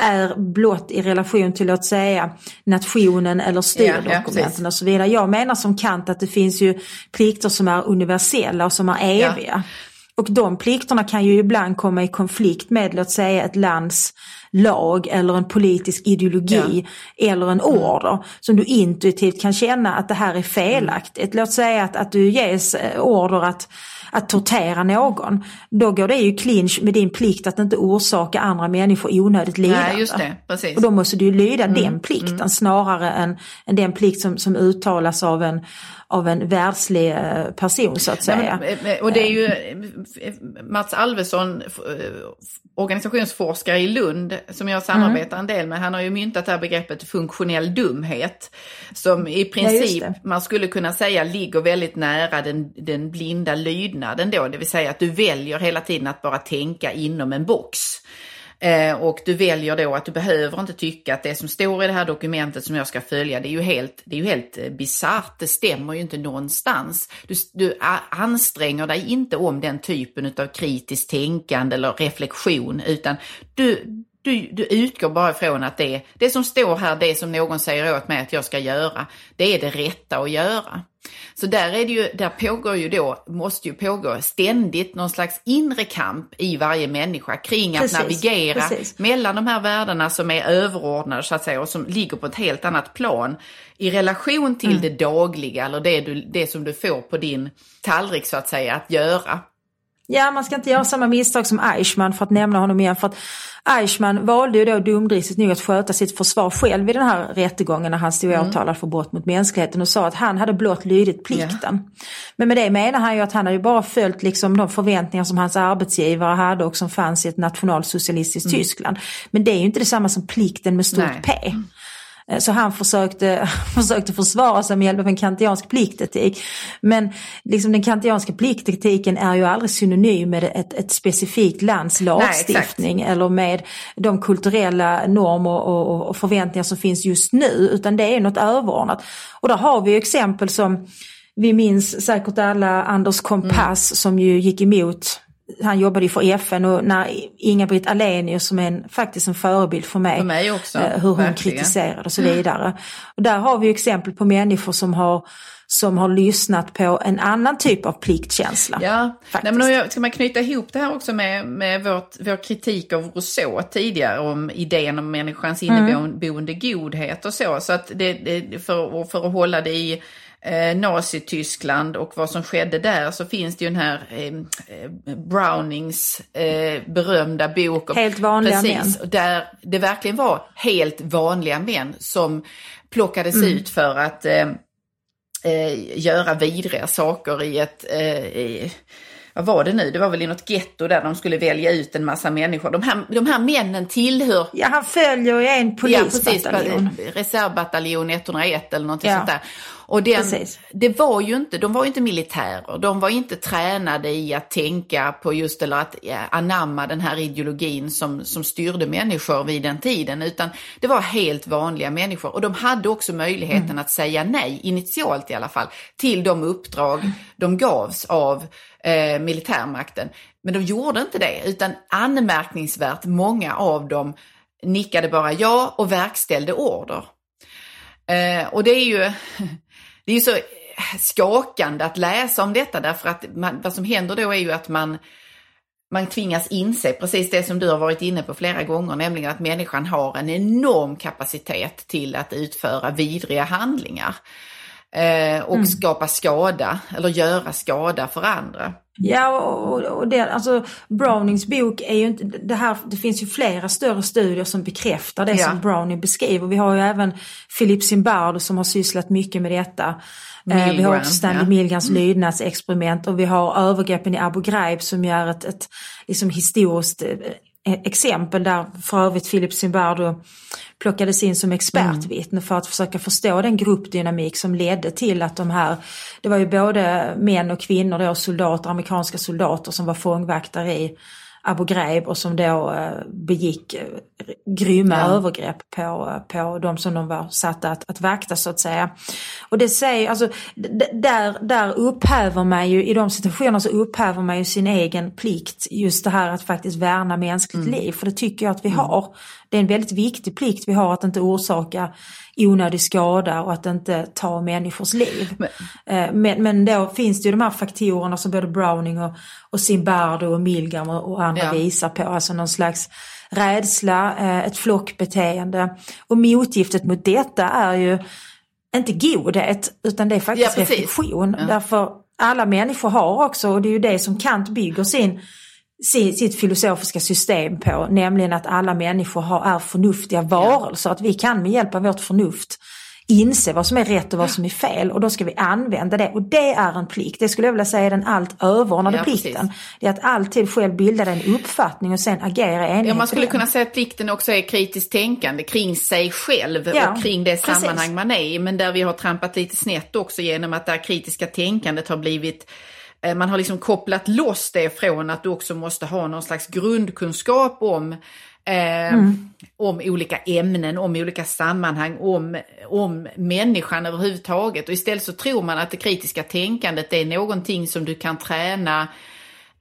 är blott i relation till låt säga nationen eller styrdokumenten ja, och så vidare. Jag menar som Kant att det finns ju plikter som är universella och som är eviga. Ja. Och de plikterna kan ju ibland komma i konflikt med låt säga ett lands lag eller en politisk ideologi ja. eller en mm. order som du intuitivt kan känna att det här är felaktigt. Mm. Låt säga att, att du ges eh, order att att tortera någon, då går det ju clinch med din plikt att inte orsaka andra människor onödigt lidande. Nej, just det, precis. Och då måste du lyda mm. den plikten mm. snarare än, än den plikt som, som uttalas av en, av en världslig eh, person så att säga. Men, och det är ju Mats Alvesson, organisationsforskare i Lund, som jag samarbetar mm. en del med, han har ju myntat det här begreppet funktionell dumhet. Som i princip, ja, man skulle kunna säga, ligger väldigt nära den, den blinda lydnaden då, det vill säga att du väljer hela tiden att bara tänka inom en box. Eh, och du väljer då att du behöver inte tycka att det som står i det här dokumentet som jag ska följa, det är ju helt, det är ju helt eh, bisarrt, det stämmer ju inte någonstans. Du, du anstränger dig inte om den typen av kritiskt tänkande eller reflektion, utan du, du, du utgår bara ifrån att det, det som står här, det som någon säger åt mig att jag ska göra, det är det rätta att göra. Så där, är det ju, där pågår ju då, måste ju pågå ständigt någon slags inre kamp i varje människa kring att precis, navigera precis. mellan de här värdena som är överordnade så att säga och som ligger på ett helt annat plan i relation till mm. det dagliga eller det, du, det som du får på din tallrik så att säga att göra. Ja, man ska inte göra samma misstag som Eichmann för att nämna honom igen. För att Eichmann valde ju då dumdristigt nog att sköta sitt försvar själv i den här rättegången när han stod mm. åtalad för brott mot mänskligheten och sa att han hade blott lydit plikten. Yeah. Men med det menar han ju att han hade bara följt liksom de förväntningar som hans arbetsgivare hade och som fanns i ett nationalsocialistiskt mm. Tyskland. Men det är ju inte detsamma som plikten med stort Nej. P. Eh, så han försökte, försökte försvara sig med hjälp av en kantiansk pliktetik. Men liksom den kantianska pliktetiken är ju aldrig synonym med ett, ett specifikt lands lagstiftning Nej, eller med de kulturella normer och, och, förväntningar som finns just nu, utan det är något överordnat. Och där har vi exempel som vi minns säkert alla Anders Kompass mm. som ju gick emot han jobbade ju för FN och när Inga-Britt Ahlenius som är en, faktiskt en förebild för mig, för mig också, eh, hur hon verkligen. kritiserade och så vidare. Och där har vi exempel på människor som har som har lyssnat på en annan typ av pliktkänsla. Ja, Nej, men ska man knyta ihop det här också med, med vårt, vår kritik av Rousseau tidigare om idén om människans inneboende mm. godhet och så. Så att det, det, för, för att hålla det i eh, Nazityskland och vad som skedde där så finns det ju den här eh, Brownings eh, berömda bok. Helt vanliga precis, män. Där det verkligen var helt vanliga män som plockades Mm. ut för att eh, eh, göra vidriga saker i ett, eh, i, vad var det nu, det var väl i något getto där de skulle välja ut en massa människor. De här, de här männen tillhör Ja, han följer ju en Ja, polisbataljon. Reservbataljon 101 eller någonting Ja, sånt där. Och den, precis. det var ju inte, de var ju inte militärer. De var inte tränade i att tänka på just eller att ja, anamma den här ideologin som, som styrde människor vid den tiden. Utan det var helt vanliga människor. Och de hade också möjligheten Mm. att säga nej, initialt i alla fall, till de uppdrag de gavs av eh, militärmakten. Men de gjorde inte det, utan anmärkningsvärt många av dem nickade bara ja och verkställde order. Eh, och det är ju det är ju så skakande att läsa om detta därför att man, vad som händer då är ju att man, man tvingas inse precis det som du har varit inne på flera gånger, nämligen att människan har en enorm kapacitet till att utföra vidriga handlingar eh, och skapa skada eller göra skada för andra. Ja, och, och det, alltså Brownings bok är ju inte, det här, det finns ju flera större studier som bekräftar det Ja. som Browning beskriver. Vi har ju även Philip Zimbardo som har sysslat mycket med detta. Eh, vi har Milgram, också Stanley ja. Mm. Milgrams lydnadsexperiment och vi har övergreppen i Abu Ghraib som är ett, ett liksom historiskt eh, exempel där för övrigt Philip Zimbardo plockades in som expertvittne för att försöka förstå den gruppdynamik som ledde till att de här, det var ju både män och kvinnor då, soldater, amerikanska soldater som var fångvaktare i Abu Ghraib och som då eh, begick eh, grymma Ja. övergrepp på, på de som de var satta att, att vakta så att säga. Och det säger, alltså där, där upphäver man ju, i de situationerna så upphäver man ju sin egen plikt just det här att faktiskt värna mänskligt liv. För det tycker jag att vi har. Det är en väldigt viktig plikt vi har att inte orsaka onödig skada och att inte ta människors liv. Eh, Men, men då finns det ju de här faktorerna som både Browning och, och Zimbardo och Milgram och, och andra Ja. visar på. Alltså någon slags rädsla, eh, ett flockbeteende. Och motgiftet mot detta är ju inte godhet utan det är faktiskt Ja, reflektion. Därför alla människor har också, och det är ju det som Kant bygger sin, sitt filosofiska system på, nämligen att alla människor har, är förnuftiga varelser. Att vi kan med hjälp av vårt förnuft inse vad som är rätt och vad som är fel och då ska vi använda det. Och det är en plikt, det skulle jag vilja säga är den allt överordnade Ja, precis. plikten. Det är att alltid själv bilda en uppfattning och sen agera i enlighet Ja, man skulle kunna säga att plikten också är kritiskt tänkande kring sig själv Ja, och kring det precis. sammanhang man är i. Men där vi har trampat lite snett också genom att det här kritiska tänkandet har blivit man har liksom kopplat loss det från att du också måste ha någon slags grundkunskap om Eh, om olika ämnen, om olika sammanhang, om, om människan överhuvudtaget. Och istället så tror man att det kritiska tänkandet är någonting som du kan träna eh,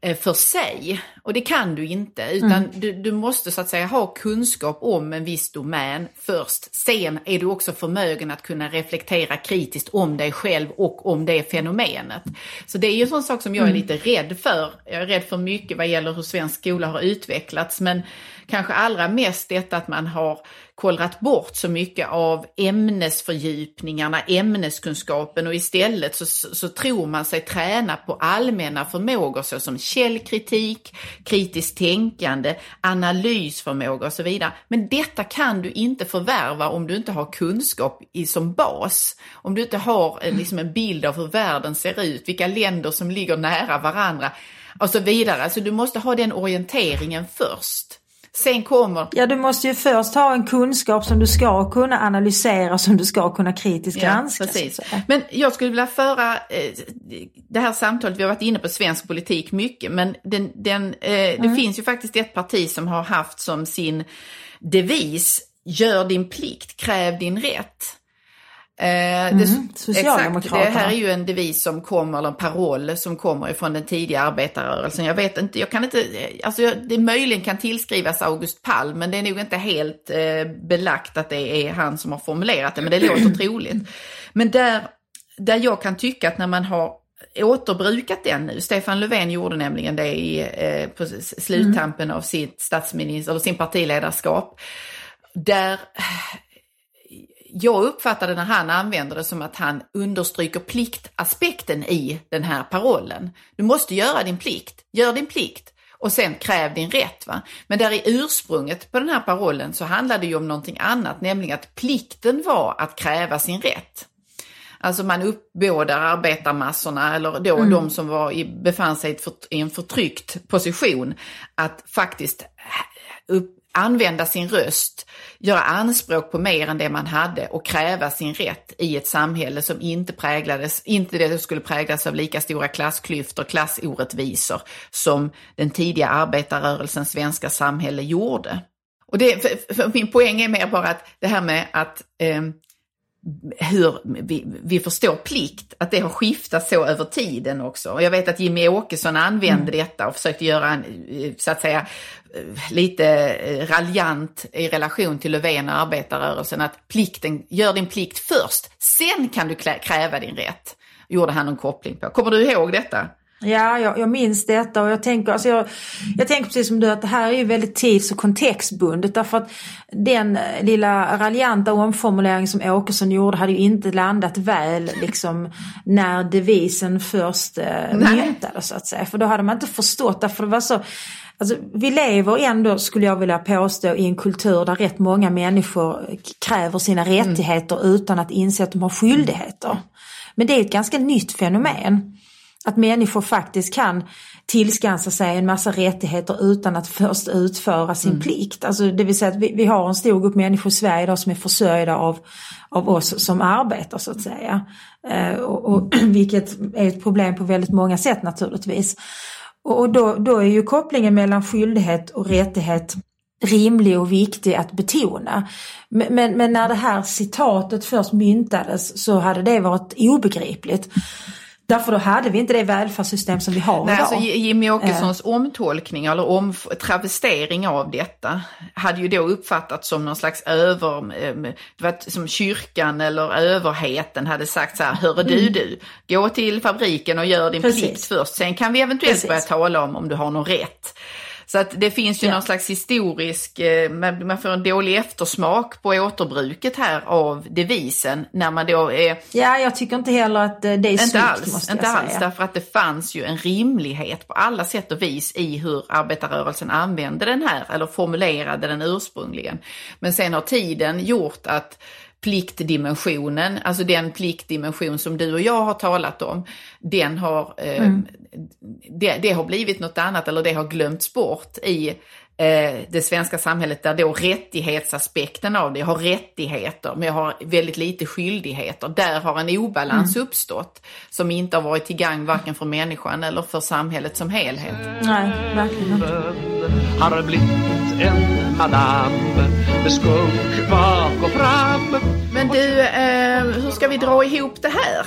för sig. Och det kan du inte, utan du, du måste så att säga ha kunskap om en viss domän först. Sen är du också förmögen att kunna reflektera kritiskt om dig själv och om det fenomenet. Så det är ju en sån sak som jag är lite rädd för. Jag är rädd för mycket vad gäller hur svensk skola har utvecklats, men kanske allra mest detta att man har kollrat bort så mycket av ämnesfördjupningarna, ämneskunskapen och istället så, så, så tror man sig träna på allmänna förmågor såsom källkritik, kritiskt tänkande, analysförmåga och så vidare. Men detta kan du inte förvärva om du inte har kunskap i, som bas. Om du inte har eh, liksom en bild av hur världen ser ut, vilka länder som ligger nära varandra och så vidare. Så du måste ha den orienteringen först. Sen kommer Ja, du måste ju först ha en kunskap som du ska kunna analysera, som du ska kunna kritiskt granska. att precis. Men jag skulle vilja föra eh, det här samtalet, vi har varit inne på svensk politik mycket, men den, den, eh, Mm. det finns ju faktiskt ett parti som har haft som sin devis, gör din plikt, kräv din rätt. Eh, det, Mm. Exakt, det här är ju en devis som kommer, eller en paroll som kommer ifrån den tidiga arbetarrörelsen. Jag vet inte, jag kan inte, alltså jag- det möjligen kan tillskrivas August Palm, men det är nog inte helt eh, belagt att det är han som har formulerat det, men det låter troligt. Men där, där jag kan tycka att när man har återbrukat den nu, Stefan Löfven gjorde nämligen det i, eh, på sluttampen av sitt statsminister, eller sin partiledarskap, där jag uppfattade när han använder det som att han understryker pliktaspekten i den här parollen. Du måste göra din plikt, gör din plikt och sen kräv din rätt. Va? Men där i ursprunget på den här parollen så handlade det ju om någonting annat, nämligen att plikten var att kräva sin rätt. Alltså man uppbådar arbetarmassorna eller då mm. de som var i, befann sig i en förtryckt position att faktiskt upp, använda sin röst, göra anspråk på mer än det man hade och kräva sin rätt i ett samhälle som inte präglades, inte det skulle präglas av lika stora klassklyftor, klassorättvisor som den tidiga arbetarrörelsens svenska samhälle gjorde. Och det, för, för min poäng är mer bara att det här med att eh, hur vi, vi förstår plikt, att det har skiftat så över tiden också. Och jag vet att Jimmy Åkesson använde mm. detta och försökte göra en, så att säga, lite eh, raljant i relation till Löfven och arbetarrörelsen att plikten, gör din plikt först, sen kan du kräva din rätt. Gjorde han en koppling på. Kommer du ihåg detta? Ja, jag, jag minns detta och jag tänker, alltså jag, jag tänker precis som du att det här är ju väldigt tids och kontextbundet därför att den eh, lilla raljanta omformulering som Åkesson gjorde hade ju inte landat väl liksom när devisen först eh, myntades så att säga. För då hade man inte förstått därför det var så Alltså, vi lever ändå, skulle jag vilja påstå, i en kultur där rätt många människor kräver sina mm. rättigheter mm. utan att inse att de har skyldigheter. Men det är ett ganska nytt fenomen. Att människor faktiskt kan tillskansa sig en massa rättigheter utan att först utföra sin mm. plikt. Alltså det vill säga att vi, vi, har en stor grupp människor i Sverige idag som är försörjda av, av oss som arbetar så att säga. Eh, och, och, vilket är ett problem på väldigt många sätt naturligtvis. Och då, då är ju kopplingen mellan skyldighet och rättighet rimlig och viktig att betona. Men, men, men, när det här citatet först myntades så hade det varit obegripligt. Därför då hade vi inte det välfärdssystem som vi har Nej, idag. Alltså Jimmy Åkessons eh. omtolkning eller om, travestering av detta hade ju då uppfattats som någon slags över, eh, som kyrkan eller överheten hade sagt så här, hörru du mm. du, gå till fabriken och gör din Precis. plikt först, sen kan vi eventuellt Precis. börja tala om om du har någon rätt. Så att det finns ju ja. någon slags historisk, eh, man får en dålig eftersmak på återbruket här av devisen när man då är... Ja, jag tycker inte heller att eh, det är snyggt alls, måste jag Inte säga. alls, därför att det fanns ju en rimlighet på alla sätt och vis i hur arbetarrörelsen använde den här, eller formulerade den ursprungligen. Men sen har tiden gjort att pliktdimensionen, alltså den pliktdimension som du och jag har talat om, den har, eh, mm. det, det, har blivit något annat eller det har glömts bort i eh, det svenska samhället där då rättighetsaspekten av det, jag har rättigheter men jag har väldigt lite skyldigheter. Där har en obalans mm. uppstått som inte har varit till gagn varken för människan eller för samhället som helhet. Nej, verkligen Har blivit en madame med skunk bak och fram. Men du, eh, hur ska vi dra ihop det här?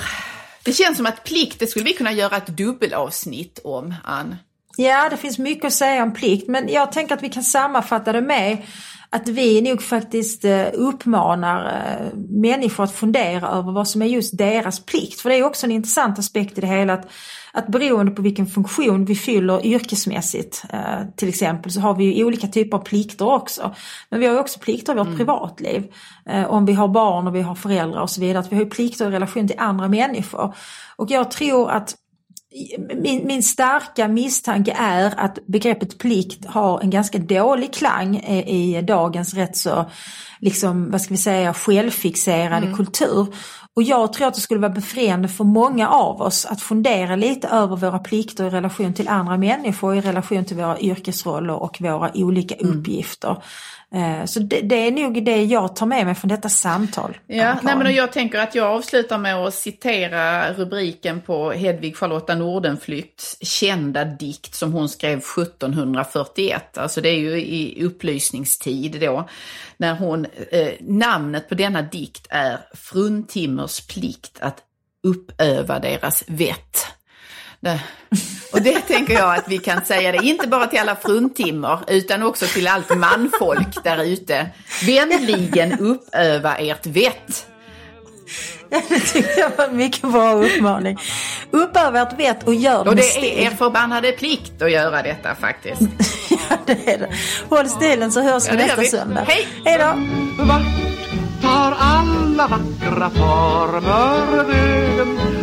Det känns som att plikt, det skulle vi kunna göra ett dubbelavsnitt om, Ann. Ja, det finns mycket att säga om plikt, men jag tänker att vi kan sammanfatta det med att vi nog faktiskt eh, uppmanar eh, människor att fundera över vad som är just deras plikt. För det är också en intressant aspekt i det hela att, att beroende på vilken funktion vi fyller yrkesmässigt eh, till exempel så har vi ju olika typer av plikter också. Men vi har också plikter i vårt mm. privatliv. Om vi har barn och vi har föräldrar och så vidare. Att vi har ju plikter i relation till andra människor. Och jag tror att min, min starka misstanke är att begreppet plikt har en ganska dålig klang i, i dagens rätt så, liksom, vad ska vi säga, självfixerade mm. kultur. Och jag tror att det skulle vara befriande för många av oss att fundera lite över våra plikter i relation till andra människor, i relation till våra yrkesroller och våra olika mm. uppgifter. Eh, så det, det, är nog det jag tar med mig från detta samtal. Ja, nej, men jag tänker att jag avslutar med att citera rubriken på Hedvig Charlotta Nordenflykts kända dikt som hon skrev 1741. Alltså det är ju i upplysningstid då. När hon, eh, namnet på denna dikt är Fruntimmers plikt att uppöva deras vett. Och det tänker jag att vi kan säga det, inte bara till alla fruntimmer utan också till allt manfolk där ute. Vänligen uppöva ert vett. det tycker jag var en mycket bra uppmaning. Uppöva ert vett och gör det Och det är er förbannade plikt att göra detta faktiskt. ja, det är det. Håll stilen så hörs vi nästa vi. söndag. Hej! Hej då! tar all alla vackra former vägen